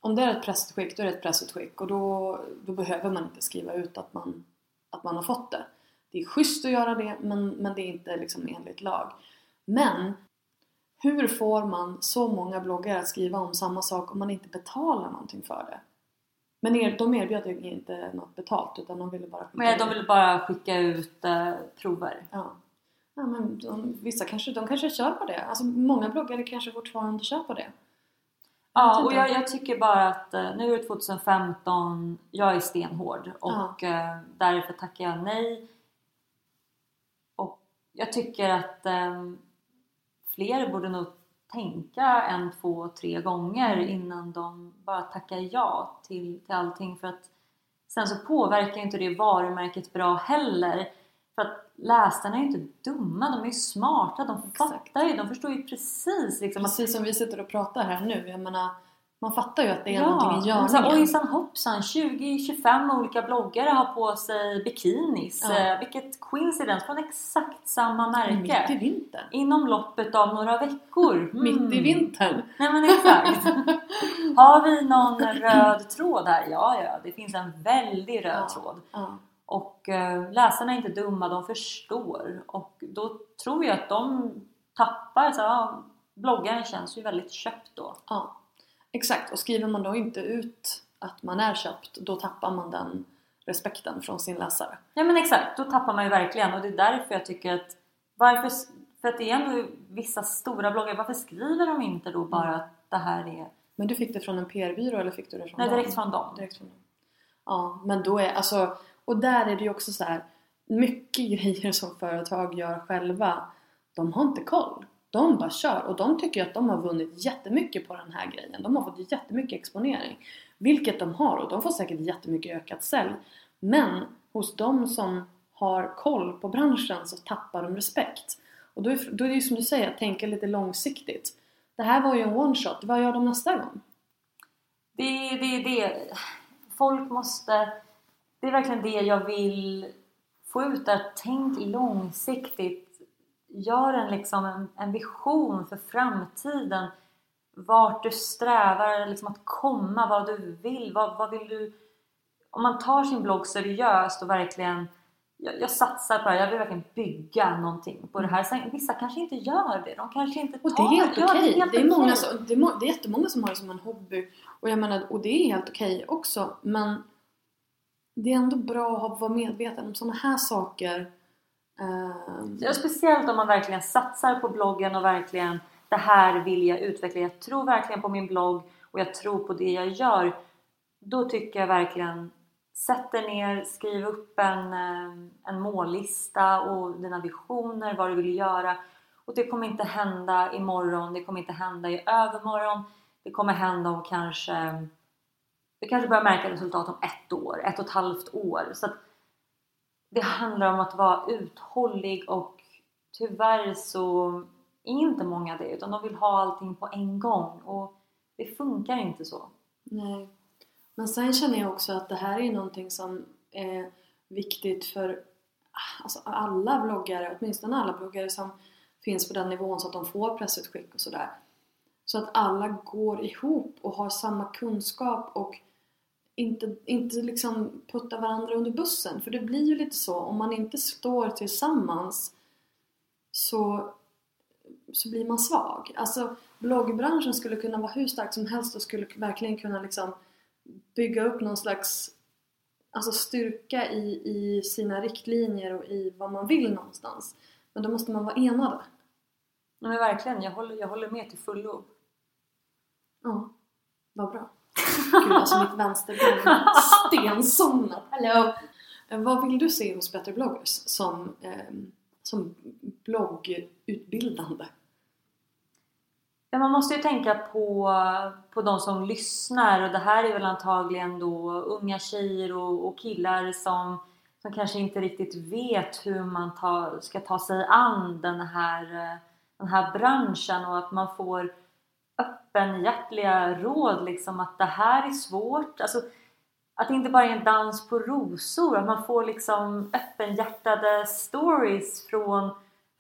om det är ett pressutskick, då är det ett pressutskick och då, då behöver man inte skriva ut att man, att man har fått det. Det är schysst att göra det men, men det är inte liksom enligt lag. Men hur får man så många bloggare att skriva om samma sak om man inte betalar någonting för det? Men er, de erbjöd ju inte något betalt utan de ville bara skicka Men de ville bara skicka ut eh, prover. Ja. ja men de, vissa kanske, de kanske kör på det. Alltså många bloggare kanske fortfarande kör på det. Ja, och jag, jag, tycker bara att eh, nu är det 2015, jag är stenhård och ja. Eh, därför tackar jag nej. Och jag tycker att um, fler borde nog tänka en, två, tre gånger innan de bara tackar ja till, till allting. För att sen så påverkar inte det varumärket bra heller. För att läsarna är ju inte dumma, de är ju smarta, de fattar ju, de förstår ju precis liksom Precis som vi sitter och pratar här nu, jag menar man fattar ju att det är ja, någonting i görningen. Ojsan hoppsan, 20-25 olika bloggare har på sig bikinis. Ja. Eh, vilket coincidence från exakt samma märke. Mitt i vintern. Inom loppet av några veckor. Mm. Mitt i vintern. Nej men exakt. har vi någon röd tråd här? Ja, ja, det finns en väldigt röd ja. tråd. Ja. Och äh, läsarna är inte dumma, de förstår. Och då tror jag att de tappar, så, ja, bloggaren känns ju väldigt köpt då. Ja. Exakt, och skriver man då inte ut att man är köpt, då tappar man den respekten från sin läsare. Ja men exakt, då tappar man ju verkligen och det är därför jag tycker att varför, för att det är ändå vissa stora bloggar, varför skriver de inte då bara mm. att det här är... Men du fick det från en PR-byrå eller fick du det från Nej, dem? direkt från dem. Direkt från dem. Ja, men då är alltså, och där är det ju också så här mycket grejer som företag gör själva, de har inte koll. De bara kör och de tycker att de har vunnit jättemycket på den här grejen. De har fått jättemycket exponering. Vilket de har och de får säkert jättemycket ökat sälj. Men hos de som har koll på branschen så tappar de respekt. Och då är, då är det ju som du säger, att tänka lite långsiktigt. Det här var ju en one shot, vad gör de nästa gång? Det är det, det. Folk måste... Det är verkligen det jag vill få ut där. Tänk långsiktigt gör en, liksom en, en vision för framtiden. Vart du strävar liksom att komma, vad du vill. Vad, vad vill du... Om man tar sin blogg seriöst och verkligen jag, jag satsar på det här, jag vill verkligen bygga någonting på det här. Sen, vissa kanske inte gör det, de kanske inte tar och det. är helt okej. Okay. Det, det, är många som, det, är, det är jättemånga som har det som en hobby och jag menar, och det är helt okej okay också men det är ändå bra att vara medveten om sådana här saker Ehm. Um... Ja, speciellt om man verkligen satsar på bloggen och verkligen det här vill jag utveckla. Jag tror verkligen på min blogg och jag tror på det jag gör. Då tycker jag verkligen Sätt dig ner, skriv upp en, eh, en mållista och dina visioner, vad du vill göra. Och det kommer inte hända imorgon, det kommer inte hända i övermorgon. Det kommer hända om kanske... Du kanske börjar märka resultat om ett år, ett och ett halvt år. Så att det handlar om att vara uthållig och tyvärr så är inte många det utan de vill ha allting på en gång och det funkar inte så. Nej. Men sen känner jag också att det här är någonting som är viktigt för alltså alla bloggare, åtminstone alla bloggare som finns på den nivån så att de får pressutskick och sådär. Så att alla går ihop och har samma kunskap och inte, inte liksom putta varandra under bussen. För det blir ju lite så, om man inte står tillsammans så, så blir man svag. Alltså bloggbranschen skulle kunna vara hur stark som helst och skulle verkligen kunna liksom bygga upp någon slags alltså styrka i, i sina riktlinjer och i vad man vill någonstans. Men då måste man vara enade. Ja, men verkligen, jag håller, jag håller med till fullo. Ja, vad bra. Gud, alltså mitt vänsterben stensomnat. Hello! Eh, Vad vill du se hos Better bloggers som, eh, som bloggutbildande? Ja, man måste ju tänka på, på de som lyssnar och det här är väl antagligen då unga tjejer och, och killar som, som kanske inte riktigt vet hur man ta, ska ta sig an den här, eh, den här branschen och att man får öppenhjärtliga råd liksom att det här är svårt. Alltså, att det inte bara är en dans på rosor, att man får liksom öppenhjärtade stories från,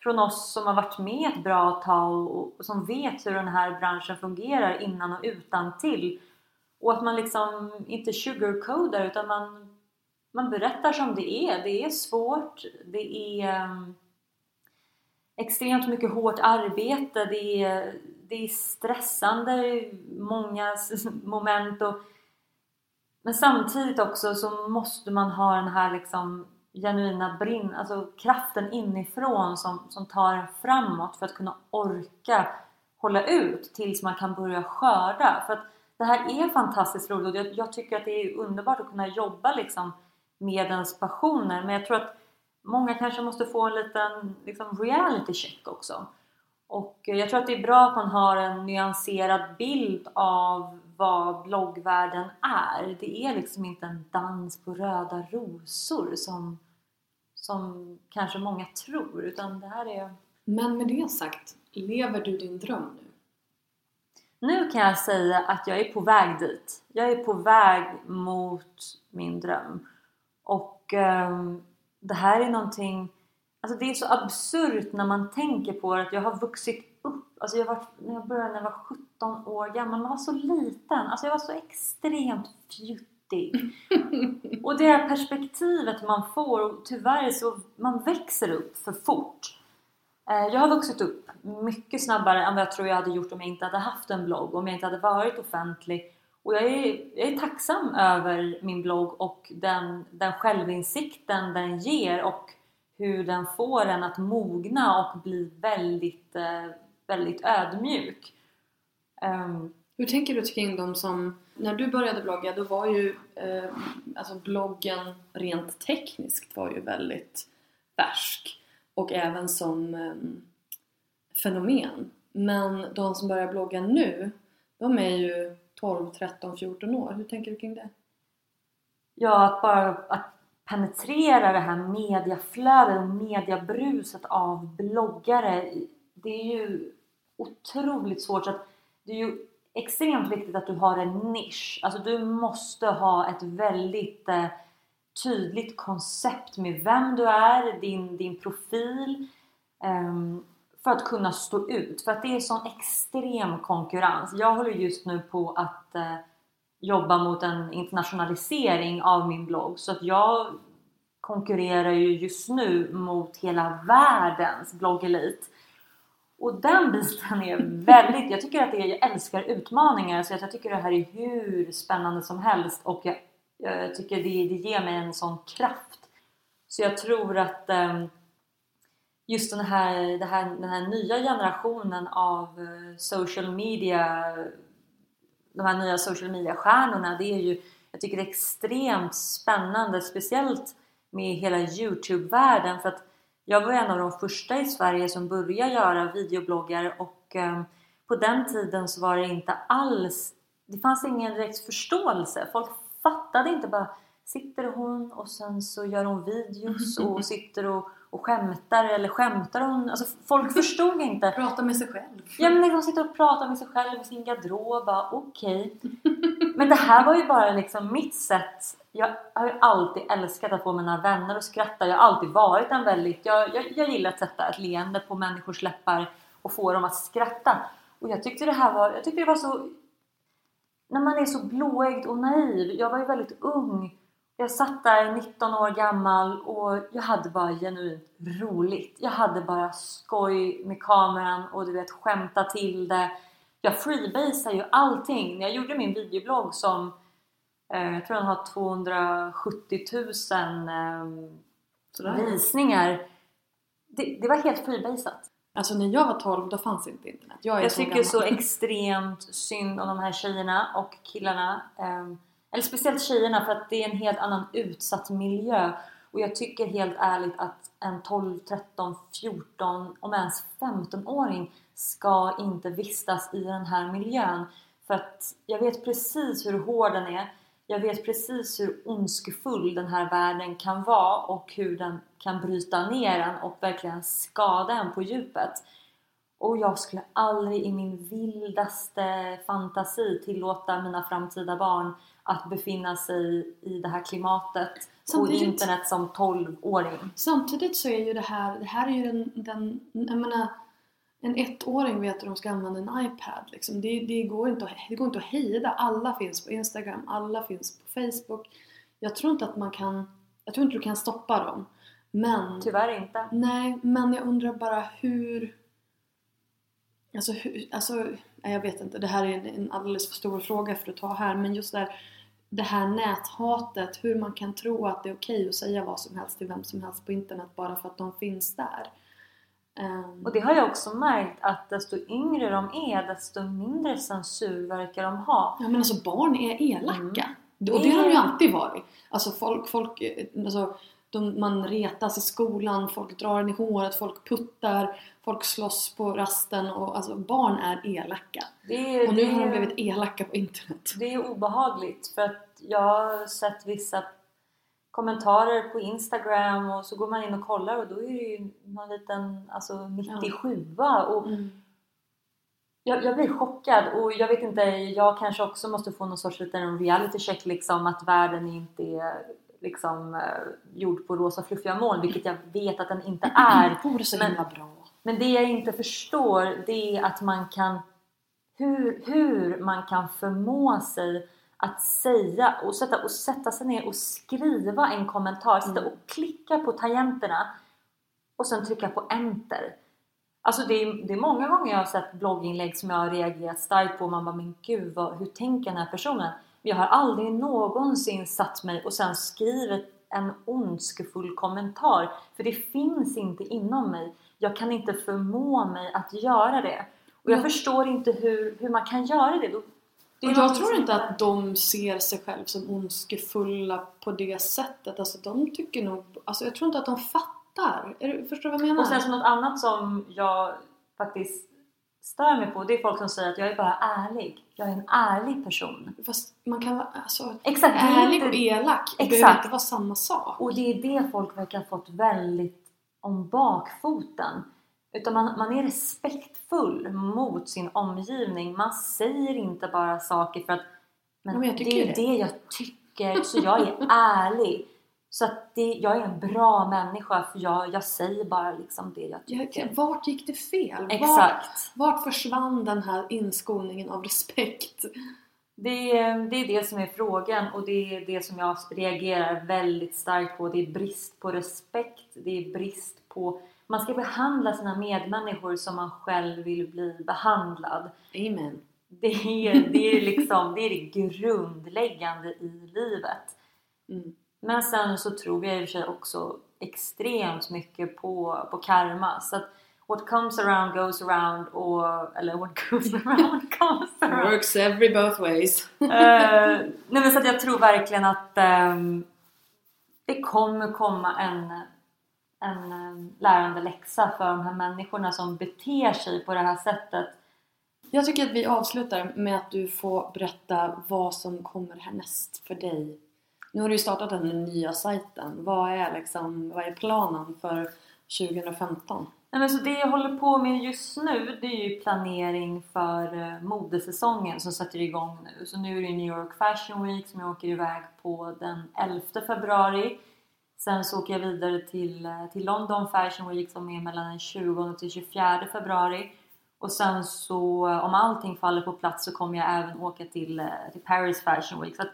från oss som har varit med ett bra tag och, och som vet hur den här branschen fungerar innan och utan till. Och att man liksom inte sugarcoatar utan man, man berättar som det är. Det är svårt, det är um, extremt mycket hårt arbete, det är, det är stressande många moment och men samtidigt också så måste man ha den här liksom genuina brinn, alltså kraften inifrån som, som tar en framåt för att kunna orka hålla ut tills man kan börja skörda. För att det här är fantastiskt roligt och jag, jag tycker att det är underbart att kunna jobba liksom med ens passioner men jag tror att många kanske måste få en liten liksom reality check också. Och eh, jag tror att det är bra att man har en nyanserad bild av vad bloggvärlden är. Det är liksom inte en dans på röda rosor som, som kanske många tror utan det här är... Men med det sagt, lever du din dröm nu? Nu kan jag säga att jag är på väg dit. Jag är på väg mot min dröm. Och ehm, det här är någonting... Alltså det är så absurt när man tänker på det, att jag har vuxit upp. Alltså jag var, när jag började när jag var 17 år gammal, man var så liten. Alltså jag var så extremt fjuttig. Och det här perspektivet man får, och tyvärr så man växer upp för fort. Eh, Jag har vuxit upp mycket snabbare än vad jag tror jag hade gjort om jag inte hade haft en blogg, om jag inte hade varit offentlig. Och jag är, jag är tacksam över min blogg och den, den självinsikten den ger och hur den får en att mogna och bli väldigt, eh, väldigt ödmjuk. Ehm, Hur tänker du kring de som, när du började blogga då var ju eh, alltså bloggen rent tekniskt var ju väldigt färsk och även som eh, fenomen. Men de som börjar blogga nu, de är ju 12, 13, 14 år. Hur tänker du kring det? Ja, att bara att penetrera det här mediaflödet och mediabruset av bloggare. Det är ju otroligt svårt. Så att det är ju extremt viktigt att du har en nisch. Alltså du måste ha ett väldigt eh, tydligt koncept med vem du är, din, din profil. Ehm, för att kunna stå ut. För att det är sån extrem konkurrens. Jag håller just nu på att eh, jobba mot en internationalisering av min blogg. Så att jag konkurrerar ju just nu mot hela världens bloggelit. Och den biten är väldigt, jag tycker att det jag älskar utmaningar så jag tycker det här är hur spännande som helst och jag, jag tycker det, det ger mig en sån kraft. Så jag tror att ehm, just den här, det här, den här nya generationen av eh, social media de här nya social media-stjärnorna, det är ju, jag tycker det är extremt spännande, speciellt med hela Youtube-världen för att jag var en av de första i Sverige som började göra videobloggar och eh, på den tiden så var det inte alls, det fanns ingen direkt förståelse. Folk fattade inte bara, sitter hon och sen så gör hon videos och sitter och, och skämtar eller skämtar hon? Alltså folk förstod inte. Prata med sig själv. Ja men liksom sitta och prata med sig själv i sin garderob, okej. Men det här var ju bara liksom mitt sätt. Jag har ju alltid älskat att få mina vänner att skratta. Jag har alltid varit en väldigt, jag, jag, jag gillar att sätta ett leende på människors läppar och få dem att skratta. Och jag tyckte det här var, jag tyckte det var så, när man är så blåögd och naiv. Jag var ju väldigt ung. Jag satt där 19 år gammal och jag hade bara genuint roligt. Jag hade bara skoj med kameran och du vet skämta till det. Jag freebasade ju allting. När jag gjorde min videoblogg som eh, jag tror den har 270 000 eh, visningar. det, det var helt freebasat. Alltså när jag var 12 då fanns inte internet. Jag, Jag tycker gammal. så extremt synd om de här tjejerna och killarna. Ehm, eller speciellt tjejerna för att det är en helt annan utsatt miljö. Och jag tycker helt ärligt att en 12, 13, 14, om ens 15-åring ska inte vistas i den här miljön. För att jag vet precis hur hård den är. Jag vet precis hur ondskefull den här världen kan vara och hur den kan bryta ner en och verkligen skada en på djupet. Och jag skulle aldrig i min vildaste fantasi tillåta mina framtida barn att befinna sig i det här klimatet Samtidigt- på internet som 12-åring. Samtidigt så är ju det här, det här är ju den, den jag menar, en ettåring vet hur de ska använda en iPad. Liksom. Det, det, går inte att, det går inte att hejda. Alla finns på Instagram, alla finns på Facebook. Jag tror inte att man kan, jag tror inte du kan stoppa dem. Men, Tyvärr inte. nej, men jag undrar bara hur... Alltså, hur, alltså jag vet inte, det här är en, en alldeles för stor fråga för att ta här. Men just där, det här näthatet, hur man kan tro att det är okej att säga vad som helst till vem som helst på internet bara för att de finns där. Ehm, Och det har jag också märkt att desto yngre de är desto mindre censur verkar de ha. Ja men alltså barn är elaka. Mm. Och det har de ju alltid varit. Alltså folk, folk eh, alltså, de, man retas i skolan, folk drar en i håret, folk puttar, folk slåss på rasten och alltså barn är elaka. Det är, Och nu har de blivit elaka på internet. Det är obehagligt för att jag har sett vissa kommentarer på Instagram och så går man in och kollar och då är det ju någon liten alltså 97 och Mm. jag, jag blir chockad och jag vet inte, jag kanske också måste få någon sorts liten reality check liksom att världen inte är liksom eh, gjord på rosa fluffiga moln vilket jag vet att den inte är. Det vore så Men- himla bra. Men det jag inte förstår det är att man kan hur, hur man kan förmå sig att säga och sätta, och sätta sig ner och skriva en kommentar, sitta Mm. och klicka på tangenterna och sen trycka på enter. Alltså det är, det är många gånger jag har sett blogginlägg som jag har reagerat starkt på och man bara men gud vad, hur tänker den här personen? Men jag har aldrig någonsin satt mig och sen skrivit en ondskefull kommentar för det finns inte inom mig. Jag kan inte förmå mig att göra det. Och jag Men- förstår inte hur, hur man kan göra det. Det Och jag tror inte att de ser sig själv som ondskefulla på det sättet. Alltså de tycker nog... Alltså jag tror inte att de fattar. Är förstår du vad jag menar? Och sen så något annat som jag faktiskt stör mig på det är folk som säger att jag är bara ärlig. Jag är en ärlig person. Fast man kan vara alltså, Exakt, ärlig inte- och elak. Det behöver inte vara samma sak. Och det är det folk verkar ha fått väldigt om bakfoten. Utan man, man är respektfull mot sin omgivning. Man säger inte bara saker för att men, men det är det. det jag tycker, så jag är ärlig. Så att det, jag är en bra människa för jag, jag säger bara liksom det jag tycker. Vart gick det fel? Exakt. Vart, vart försvann den här inskolningen av respekt? Det det är det som är frågan och det är det som jag reagerar väldigt starkt på. Det är brist på respekt, det är brist på... Man ska behandla sina medmänniskor som man själv vill bli behandlad. Amen. Det är det, är liksom, det, är det grundläggande i livet. Mm. Men sen så tror jag i och för sig också extremt mycket på, på karma. Så att what comes around goes around och... Eller what goes around comes around. Works every both ways. Eh, nej men så att jag tror verkligen att ehm, det kommer komma en, en um, lärande läxa för de här människorna som beter sig på det här sättet. Jag tycker att vi avslutar med att du får berätta vad som kommer härnäst för dig. Nu har du ju startat den nya sajten. Vad är, liksom, vad är planen för 2015? Nej, men så det jag håller på med just nu det är ju planering för eh, modesäsongen som sätter igång nu. Så nu är det New York Fashion Week som jag åker iväg på den 11 februari. Sen så åker jag vidare till, eh, till London Fashion Week som är mellan den 20 till 24 februari. Och sen så eh, om allting faller på plats så kommer jag även åka till, till Paris Fashion Week. Så att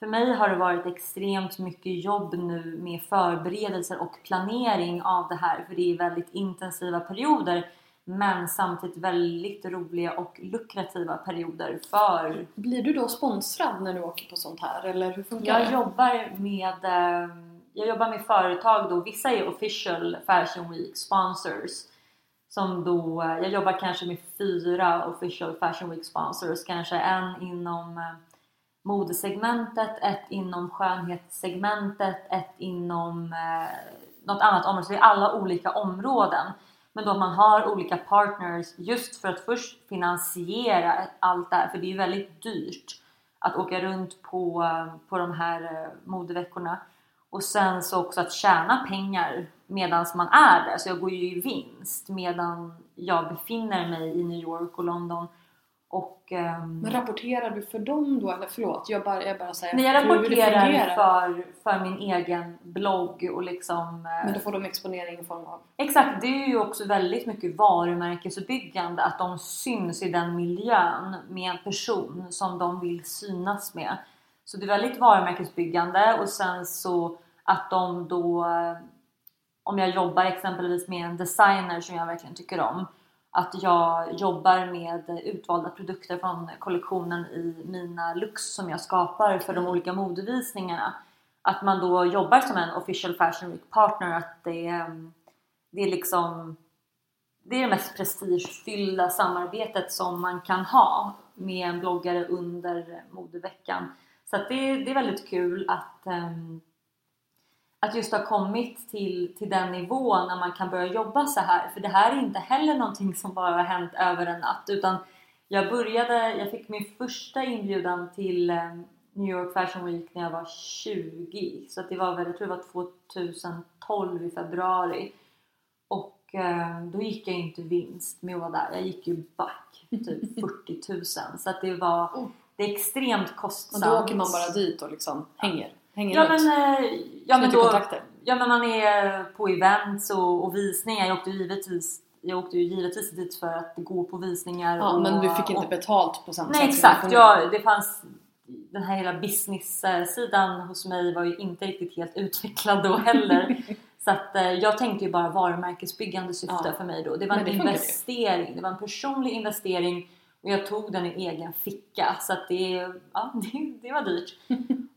för mig har det varit extremt mycket jobb nu med förberedelser och planering av det här för det är väldigt intensiva perioder men samtidigt väldigt roliga och lukrativa perioder för Blir du då sponsrad när du åker på sånt här? Eller hur funkar jag det? jobbar med eh, jag jobbar med företag då, vissa är official Fashion Week sponsors. Som då, jag jobbar kanske med fyra official Fashion Week sponsors, kanske en inom eh, modesegmentet, ett inom skönhetssegmentet, ett inom eh, något annat område. Så det är alla olika områden. Men då man har olika partners just för att först finansiera allt det här, för det är ju väldigt dyrt att åka runt på, på de här eh, modeveckorna. Och sen så också att tjäna pengar medan man är där. Så jag går ju i vinst medan jag befinner mig i New York och London. Och, ehm, Men rapporterar du för dem då? Eller förlåt, jag bara, jag bara säger Nej, jag rapporterar för, för min egen blogg och liksom... eh, Men då får de exponering i form av... Exakt, det är ju också väldigt mycket varumärkesuppbyggande att de syns i den miljön med en person som de vill synas med. Så det är väldigt varumärkesbyggande och sen så att de då, eh, om jag jobbar exempelvis med en designer som jag verkligen tycker om, att jag jobbar med utvalda produkter från kollektionen i mina looks som jag skapar för de olika modevisningarna. Att man då jobbar som en official fashion week partner, att det är, det är liksom det är det mest prestigefyllda samarbetet som man kan ha med en bloggare under modeveckan. Så det, det är väldigt kul att, ehm, att just ha kommit till, till den nivån när man kan börja jobba så här. För det här är inte heller någonting som bara har hänt över en natt utan jag började, jag fick min första inbjudan till ehm, New York Fashion Week när jag var 20 så det var väl, jag tror det var 2012 i februari och eh, då gick jag inte vinst med att vara där. Jag gick ju back, typ 40 000. Så det var, Oh. det är extremt Och kostsamt. då åker man bara dit och liksom hänger. Hänger Ja ut. men, eh, ja, men då, kontakter. ja men man är på events och, och visningar. Jag åkte, givetvis, jag åkte ju givetvis dit för att gå på visningar. Ja, och, men du fick inte och, betalt på samma Nej sätt exakt, som ja, det fanns den här hela business-sidan hos mig var ju inte riktigt helt utvecklad då heller. Så att eh, jag tänkte ju bara varumärkesbyggande syfte Ja. för mig då. Det var en det investering, det var en personlig investering och jag tog den i egen ficka. Så att det, ja, det, det var dyrt.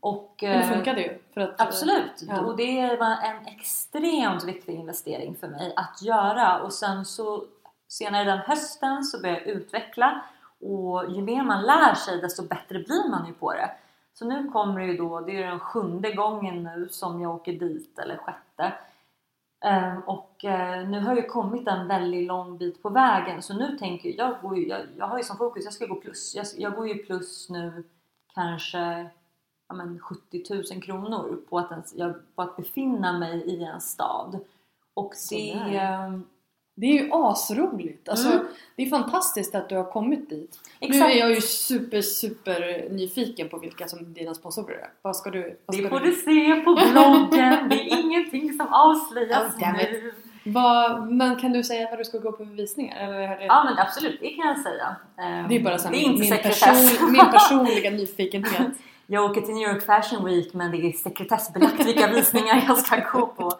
Och, Men det eh, funkade ju. För att, Absolut! Ja. Och det var en extremt viktig investering för mig att göra. Och sen så senare den hösten så började jag utveckla och ju mer man lär sig desto bättre blir man ju på det. Så nu kommer det ju då, det är den sjunde gången nu som jag åker dit, eller sjätte. Ehm, och eh, nu har jag kommit en väldigt lång bit på vägen så nu tänker jag, jag, går ju, jag, jag har ju som fokus, jag ska gå plus. Jag, jag går ju plus nu kanske ja, men 70 000 kronor på att, ens, jag, på att befinna mig i en stad. Och det... Det är ju asroligt. Alltså, Mm. Det är fantastiskt att du har kommit dit. Exakt. Nu är jag ju super, super nyfiken på vilka som dina sponsorer är. Vad ska du... Vad Det ska får du se på bloggen, det är ingenting som avslöjas Oh, nu. Vad, men kan du säga vad du ska gå på för visningar? Eller det... Ja men absolut, det kan jag säga. Ehm, Det är bara så här det är min, min, person, min personliga nyfikenhet. Jag åker till New York Fashion Week men det är sekretessbelagt vilka visningar jag ska gå på.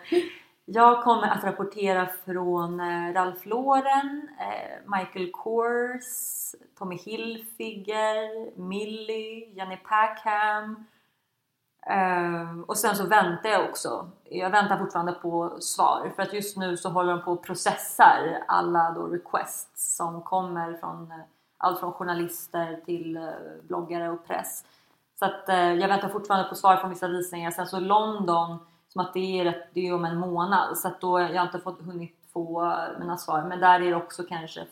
Jag kommer att rapportera från eh, Ralph Lauren, eh, Michael Kors, Tommy Hilfiger, Millie, Jenny Packham. Eh, och sen så väntar jag också. Jag väntar fortfarande på svar för att just nu så håller de på och processar alla då requests som kommer från allt från journalister till bloggare och press. Så att jag väntar fortfarande på svar från vissa visningar. Sen så London, som att det är, rätt, det är om en månad så att då jag har inte fått, hunnit få mina svar. Men där är det också kanske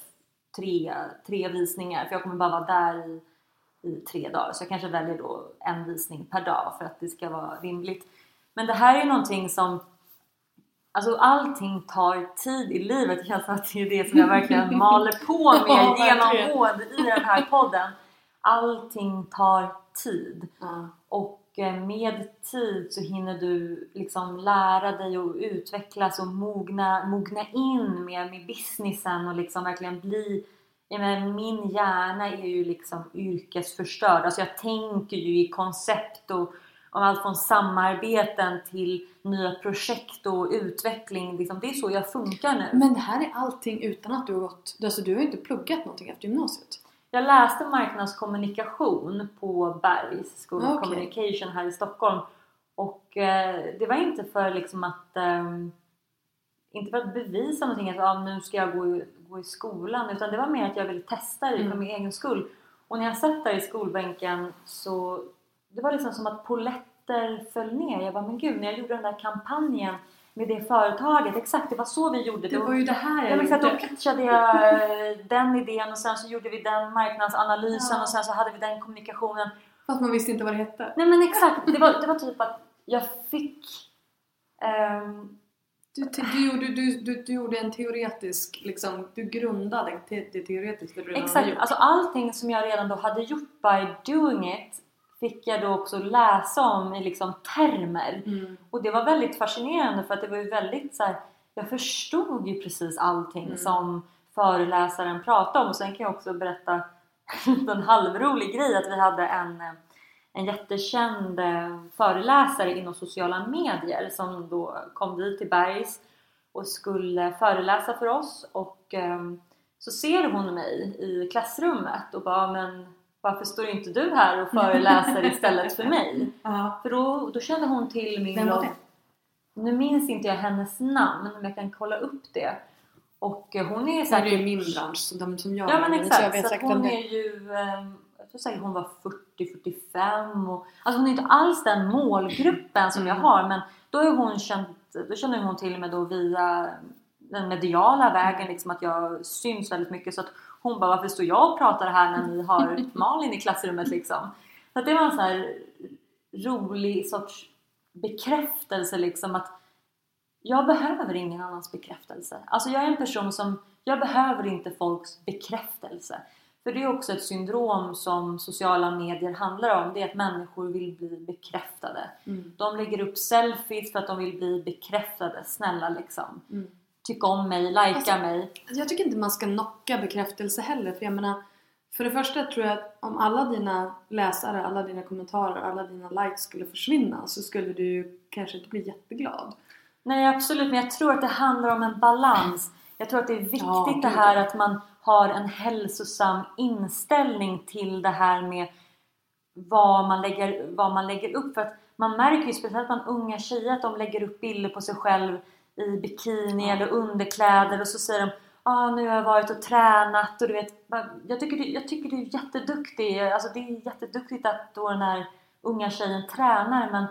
tre, tre visningar för jag kommer bara vara där i, i tre dagar. Så jag kanske väljer då en visning per dag för att det ska vara rimligt. Men det här är någonting som Alltså allting tar tid i livet. Det känns som att det är det som jag verkligen maler på med genomgående i den här podden. Allting tar tid. Ja. Och med tid så hinner du liksom lära dig och utvecklas och mogna, mogna in med, med businessen och liksom verkligen bli menar, min hjärna är ju liksom yrkesförstörd. Alltså jag tänker ju i koncept och om allt från samarbeten till nya projekt och utveckling. Liksom, det är så jag funkar nu. Men det här är allting utan att du har gått... Alltså du har ju inte pluggat någonting efter gymnasiet. Jag läste marknadskommunikation på Bergs School of Okej. Communication här i Stockholm Och eh, det var inte för liksom att ehm, inte för att bevisa någonting att ah, nu ska jag gå gå i skolan utan det var mer att jag ville testa det för Mm. min egen skull. Och när jag satt där i skolbänken så det var liksom som att poletter föll ner. Jag bara, men gud, när jag gjorde den där kampanjen med det företaget, exakt det var så vi gjorde. Det var ju det här Ja, jag exakt, då gjorde. pitchade jag eh, den idén och sen så gjorde vi den marknadsanalysen Ja. och sen så hade vi den kommunikationen. Fast man visste inte vad det hette. Nej men exakt, det var, det var typ att jag fick ehm, Du, du, gjorde, du, du, du gjorde en teoretisk, liksom, du grundade det teoretiskt det du Exakt, alltså allting som jag redan då hade gjort by doing it fick jag då också läsa om i liksom termer. Mm. Och det var väldigt fascinerande för att det var ju väldigt så här, jag förstod ju precis allting Mm. som föreläsaren pratade om och sen kan jag också berätta en halvrolig grej att vi hade en, en jättekänd eh, föreläsare inom sociala medier som då kom dit till Bergs och skulle föreläsa för oss och ehm, så ser hon mig i klassrummet och bara men varför står inte du här och föreläser istället för mig? Ja. För då, då kände hon till min blogg. Nu minns inte jag hennes namn men jag kan kolla upp det. Och eh, hon är Så är det säkert... ju min bransch, så de som jag Ja men så exakt, så säkert om hon är ju... Jag tror säkert hon var 40-45 och... Alltså hon är inte alls den målgruppen som jag Mm. har men då är hon känt... Då känner hon till mig då via den mediala vägen liksom att jag syns väldigt mycket så att hon bara varför står jag och pratar här när ni har Malin i klassrummet liksom? Så det var en sån här rolig sorts bekräftelse liksom att jag behöver ingen annans bekräftelse. Alltså jag är en person som, jag behöver inte folks bekräftelse. För det är också ett syndrom som sociala medier handlar om. Det är att människor vill bli bekräftade. Mm. De lägger upp selfies för att de vill bli bekräftade. Snälla liksom. Mm. Tyck om mig, likea Alltså, mig. Jag tycker inte man ska knocka bekräftelse heller för jag menar för det första tror jag att om alla dina läsare, alla dina kommentarer, alla dina likes skulle försvinna så skulle du kanske inte bli jätteglad. Nej absolut, men jag tror att det handlar om en balans. Jag tror att det är viktigt Ja, det här att man har en hälsosam inställning till det här med vad man lägger, vad man lägger upp. För att man märker ju speciellt bland unga tjejer att de lägger upp bilder på sig själv i bikini eller underkläder och så säger de ah, nu har jag varit och tränat. Och du vet jag tycker, du, jag tycker du är jätteduktig. Alltså det är jätteduktigt att då den här unga tjejen tränar men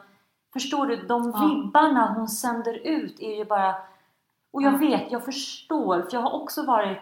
förstår du, de vibbarna hon sänder ut är ju bara och jag Ja. vet, jag förstår för jag har också varit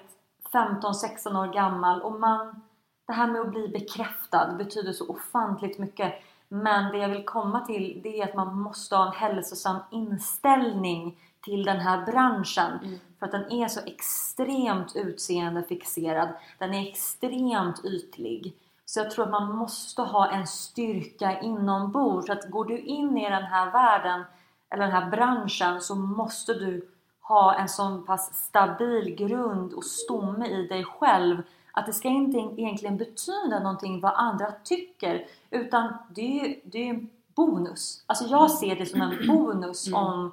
15-16 år gammal och man det här med att bli bekräftad betyder så ofantligt mycket. Men det jag vill komma till det är att man måste ha en hälsosam inställning till den här branschen. Mm. för att den är så extremt utseendefixerad den är extremt ytlig. Så jag tror att man måste ha en styrka inombords så att går du in i den här världen eller den här branschen så måste du ha en så pass stabil grund och stomme i dig själv. Att det ska inte egentligen betyda någonting vad andra tycker. Utan det är ju det är ju en bonus. Alltså jag ser det som en bonus om,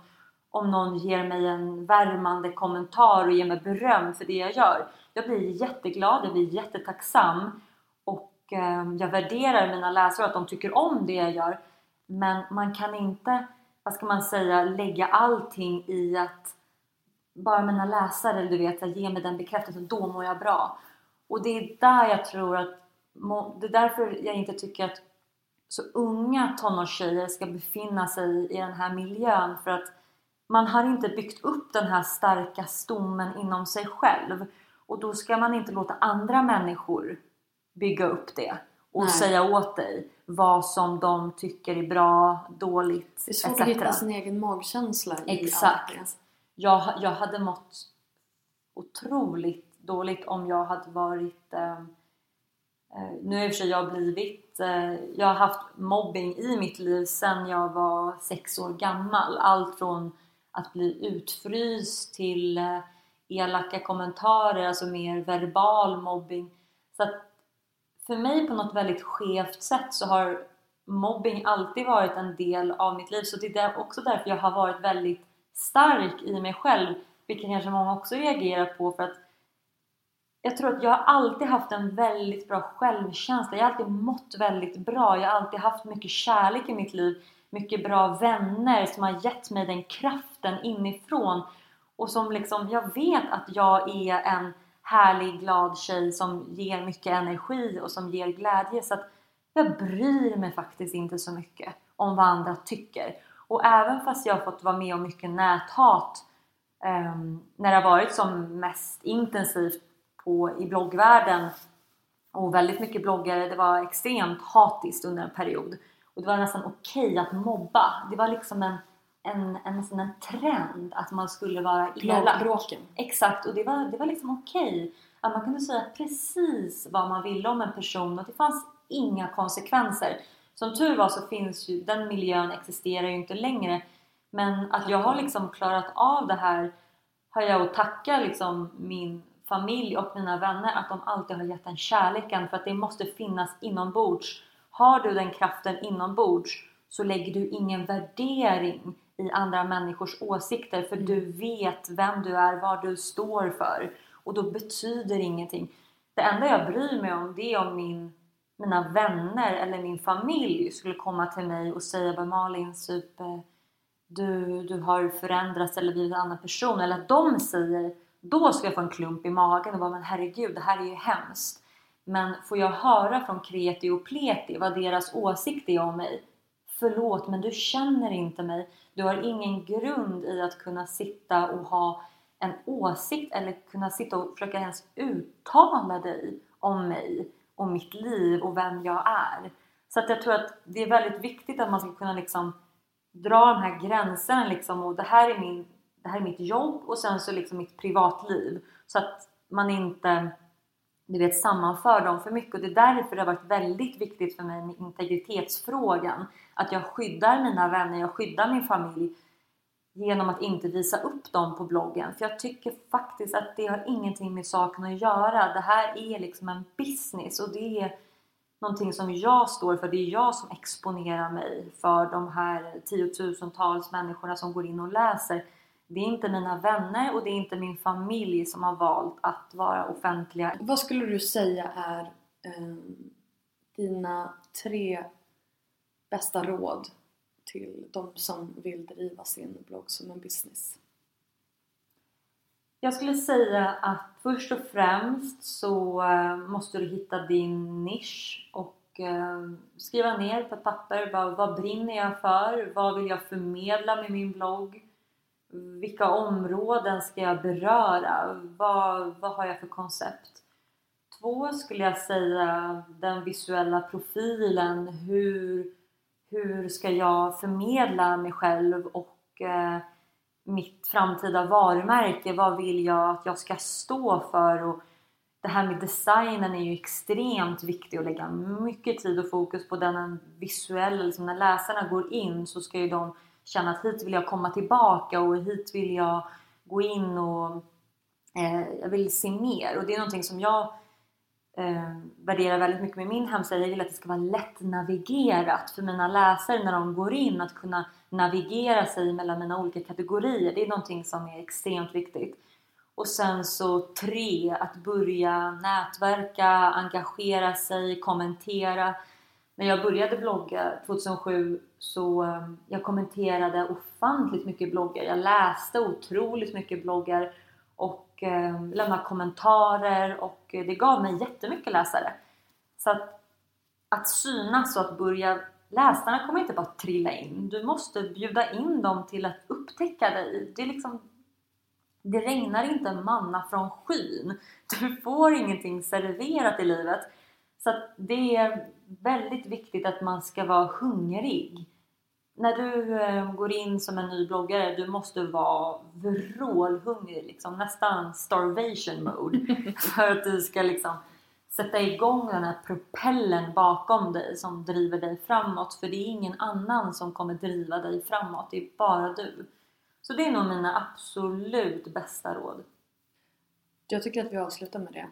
om någon ger mig en värmande kommentar och ger mig beröm för det jag gör. Jag blir jätteglad, jag blir jättetacksam och ehm, jag värderar mina läsare att de tycker om det jag gör men man kan inte, vad ska man säga, lägga allting i att bara mina läsare, du vet, ge mig den bekräftelsen, då mår jag bra. Och det är där jag tror att, det är därför jag inte tycker att så unga tonårstjejer ska befinna sig i den här miljön för att man har inte byggt upp den här starka stommen inom sig själv och då ska man inte låta andra människor bygga upp det och Nej. säga åt dig vad som de tycker är bra, dåligt, Det är svårt etc. att hitta sin egen magkänsla i Exakt. allt det. jag, jag hade mått otroligt dåligt om jag hade varit eh, eh, nu har i sig jag blivit eh, jag har haft mobbing i mitt liv sedan jag var sex år gammal allt från att bli utfryst till eh, elaka kommentarer, alltså mer verbal mobbing så att för mig på något väldigt skevt sätt så har mobbing alltid varit en del av mitt liv så det är också därför jag har varit väldigt stark i mig själv vilket kanske många också reagerar på för att jag tror att jag har alltid haft en väldigt bra självkänsla. Jag har alltid mått väldigt bra. Jag har alltid haft mycket kärlek i mitt liv mycket bra vänner som har gett mig den kraften inifrån och som liksom, jag vet att jag är en härlig, glad tjej som ger mycket energi och som ger glädje så att jag bryr mig faktiskt inte så mycket om vad andra tycker. Och även fast jag har fått vara med om mycket näthat um, när det har varit som mest intensivt på, i bloggvärlden och väldigt mycket bloggare, det var extremt hatiskt under en period. Och det var nästan okej okay att mobba. Det var liksom en, en, en, nästan en trend att man skulle vara elak. Bråken. Exakt, och det var, det var liksom okej. Okay. Att man kunde säga precis vad man ville om en person och det fanns inga konsekvenser. Som tur var så finns ju, den miljön existerar ju inte längre. Men att jag har liksom klarat av det här har jag att tacka liksom min familj och mina vänner att de alltid har gett den kärleken för att det måste finnas inombords. Har du den kraften inombords så lägger du ingen värdering i andra människors åsikter för du vet vem du är, vad du står för och då betyder ingenting. Det enda jag bryr mig om det är om min, mina vänner eller min familj skulle komma till mig och säga bara Malin, typ, du, du har förändrats eller blivit en annan person eller att de säger då ska jag få en klump i magen och bara men herregud, det här är ju hemskt. Men får jag höra från kreti och pleti vad deras åsikt är om mig Förlåt, men du känner inte mig. Du har ingen grund i att kunna sitta och ha en åsikt eller kunna sitta och försöka ens uttala dig om mig och mitt liv och vem jag är. Så att jag tror att det är väldigt viktigt att man ska kunna liksom dra de här gränserna liksom och det här är min det här är mitt jobb och sen så liksom mitt privatliv. Så att man inte du vet, sammanför dem för mycket och det är därför det har varit väldigt viktigt för mig med integritetsfrågan. Att jag skyddar mina vänner, jag skyddar min familj genom att inte visa upp dem på bloggen. För jag tycker faktiskt att det har ingenting med saken att göra. Det här är liksom en business och det är någonting som jag står för. Det är jag som exponerar mig för de här tiotusentals människorna som går in och läser. Det är inte mina vänner och det är inte min familj som har valt att vara offentliga. Vad skulle du säga är eh, dina tre bästa råd till de som vill driva sin blogg som en business? Jag skulle säga att först och främst så eh, måste du hitta din nisch och eh, skriva ner på ett papper vad, vad brinner jag för? Vad vill jag förmedla med min blogg? Vilka områden ska jag beröra? Vad, vad har jag för koncept? Två skulle jag säga den visuella profilen. Hur, hur ska jag förmedla mig själv och eh, mitt framtida varumärke? Vad vill jag att jag ska stå för? Och det här med designen är ju extremt viktigt att lägga mycket tid och fokus på den visuella. Liksom när läsarna går in så ska ju de känna att hit vill jag komma tillbaka och hit vill jag gå in och eh, jag vill se mer. Och det är någonting som jag eh, värderar väldigt mycket med min hemsida. Jag vill att det ska vara lätt navigerat för mina läsare när de går in att kunna navigera sig mellan mina olika kategorier. Det är någonting som är extremt viktigt. Och sen så tre, att börja nätverka, engagera sig, kommentera när jag började blogga 2007 så ehm, jag kommenterade ofantligt mycket bloggar. Jag läste otroligt mycket bloggar och ehm, lämnade kommentarer och eh, det gav mig jättemycket läsare. Så att, att synas och att börja Läsarna kommer inte bara trilla in. Du måste bjuda in dem till att upptäcka dig. Det, är liksom, det regnar inte manna från skyn. Du får ingenting serverat i livet. Så det är väldigt viktigt att man ska vara hungrig. När du eh, går in som en ny bloggare, du måste vara vrålhungrig, liksom, nästan starvation mode. för att du ska liksom sätta igång den här propellen bakom dig som driver dig framåt. För det är ingen annan som kommer driva dig framåt, det är bara du. Så det är nog mina absolut bästa råd. Jag tycker att vi avslutar med det.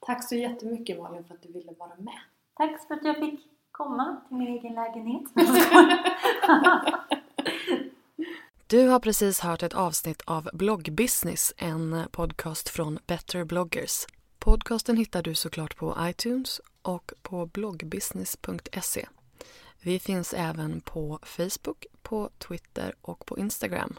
Tack så jättemycket Malin för att du ville vara med. Tack för att jag fick komma till min egen lägenhet. Du har precis hört ett avsnitt av Bloggbusiness, en podcast från Better bloggers. Podcasten hittar du såklart på iTunes och på bloggbusiness.se. Vi finns även på Facebook, på Twitter och på Instagram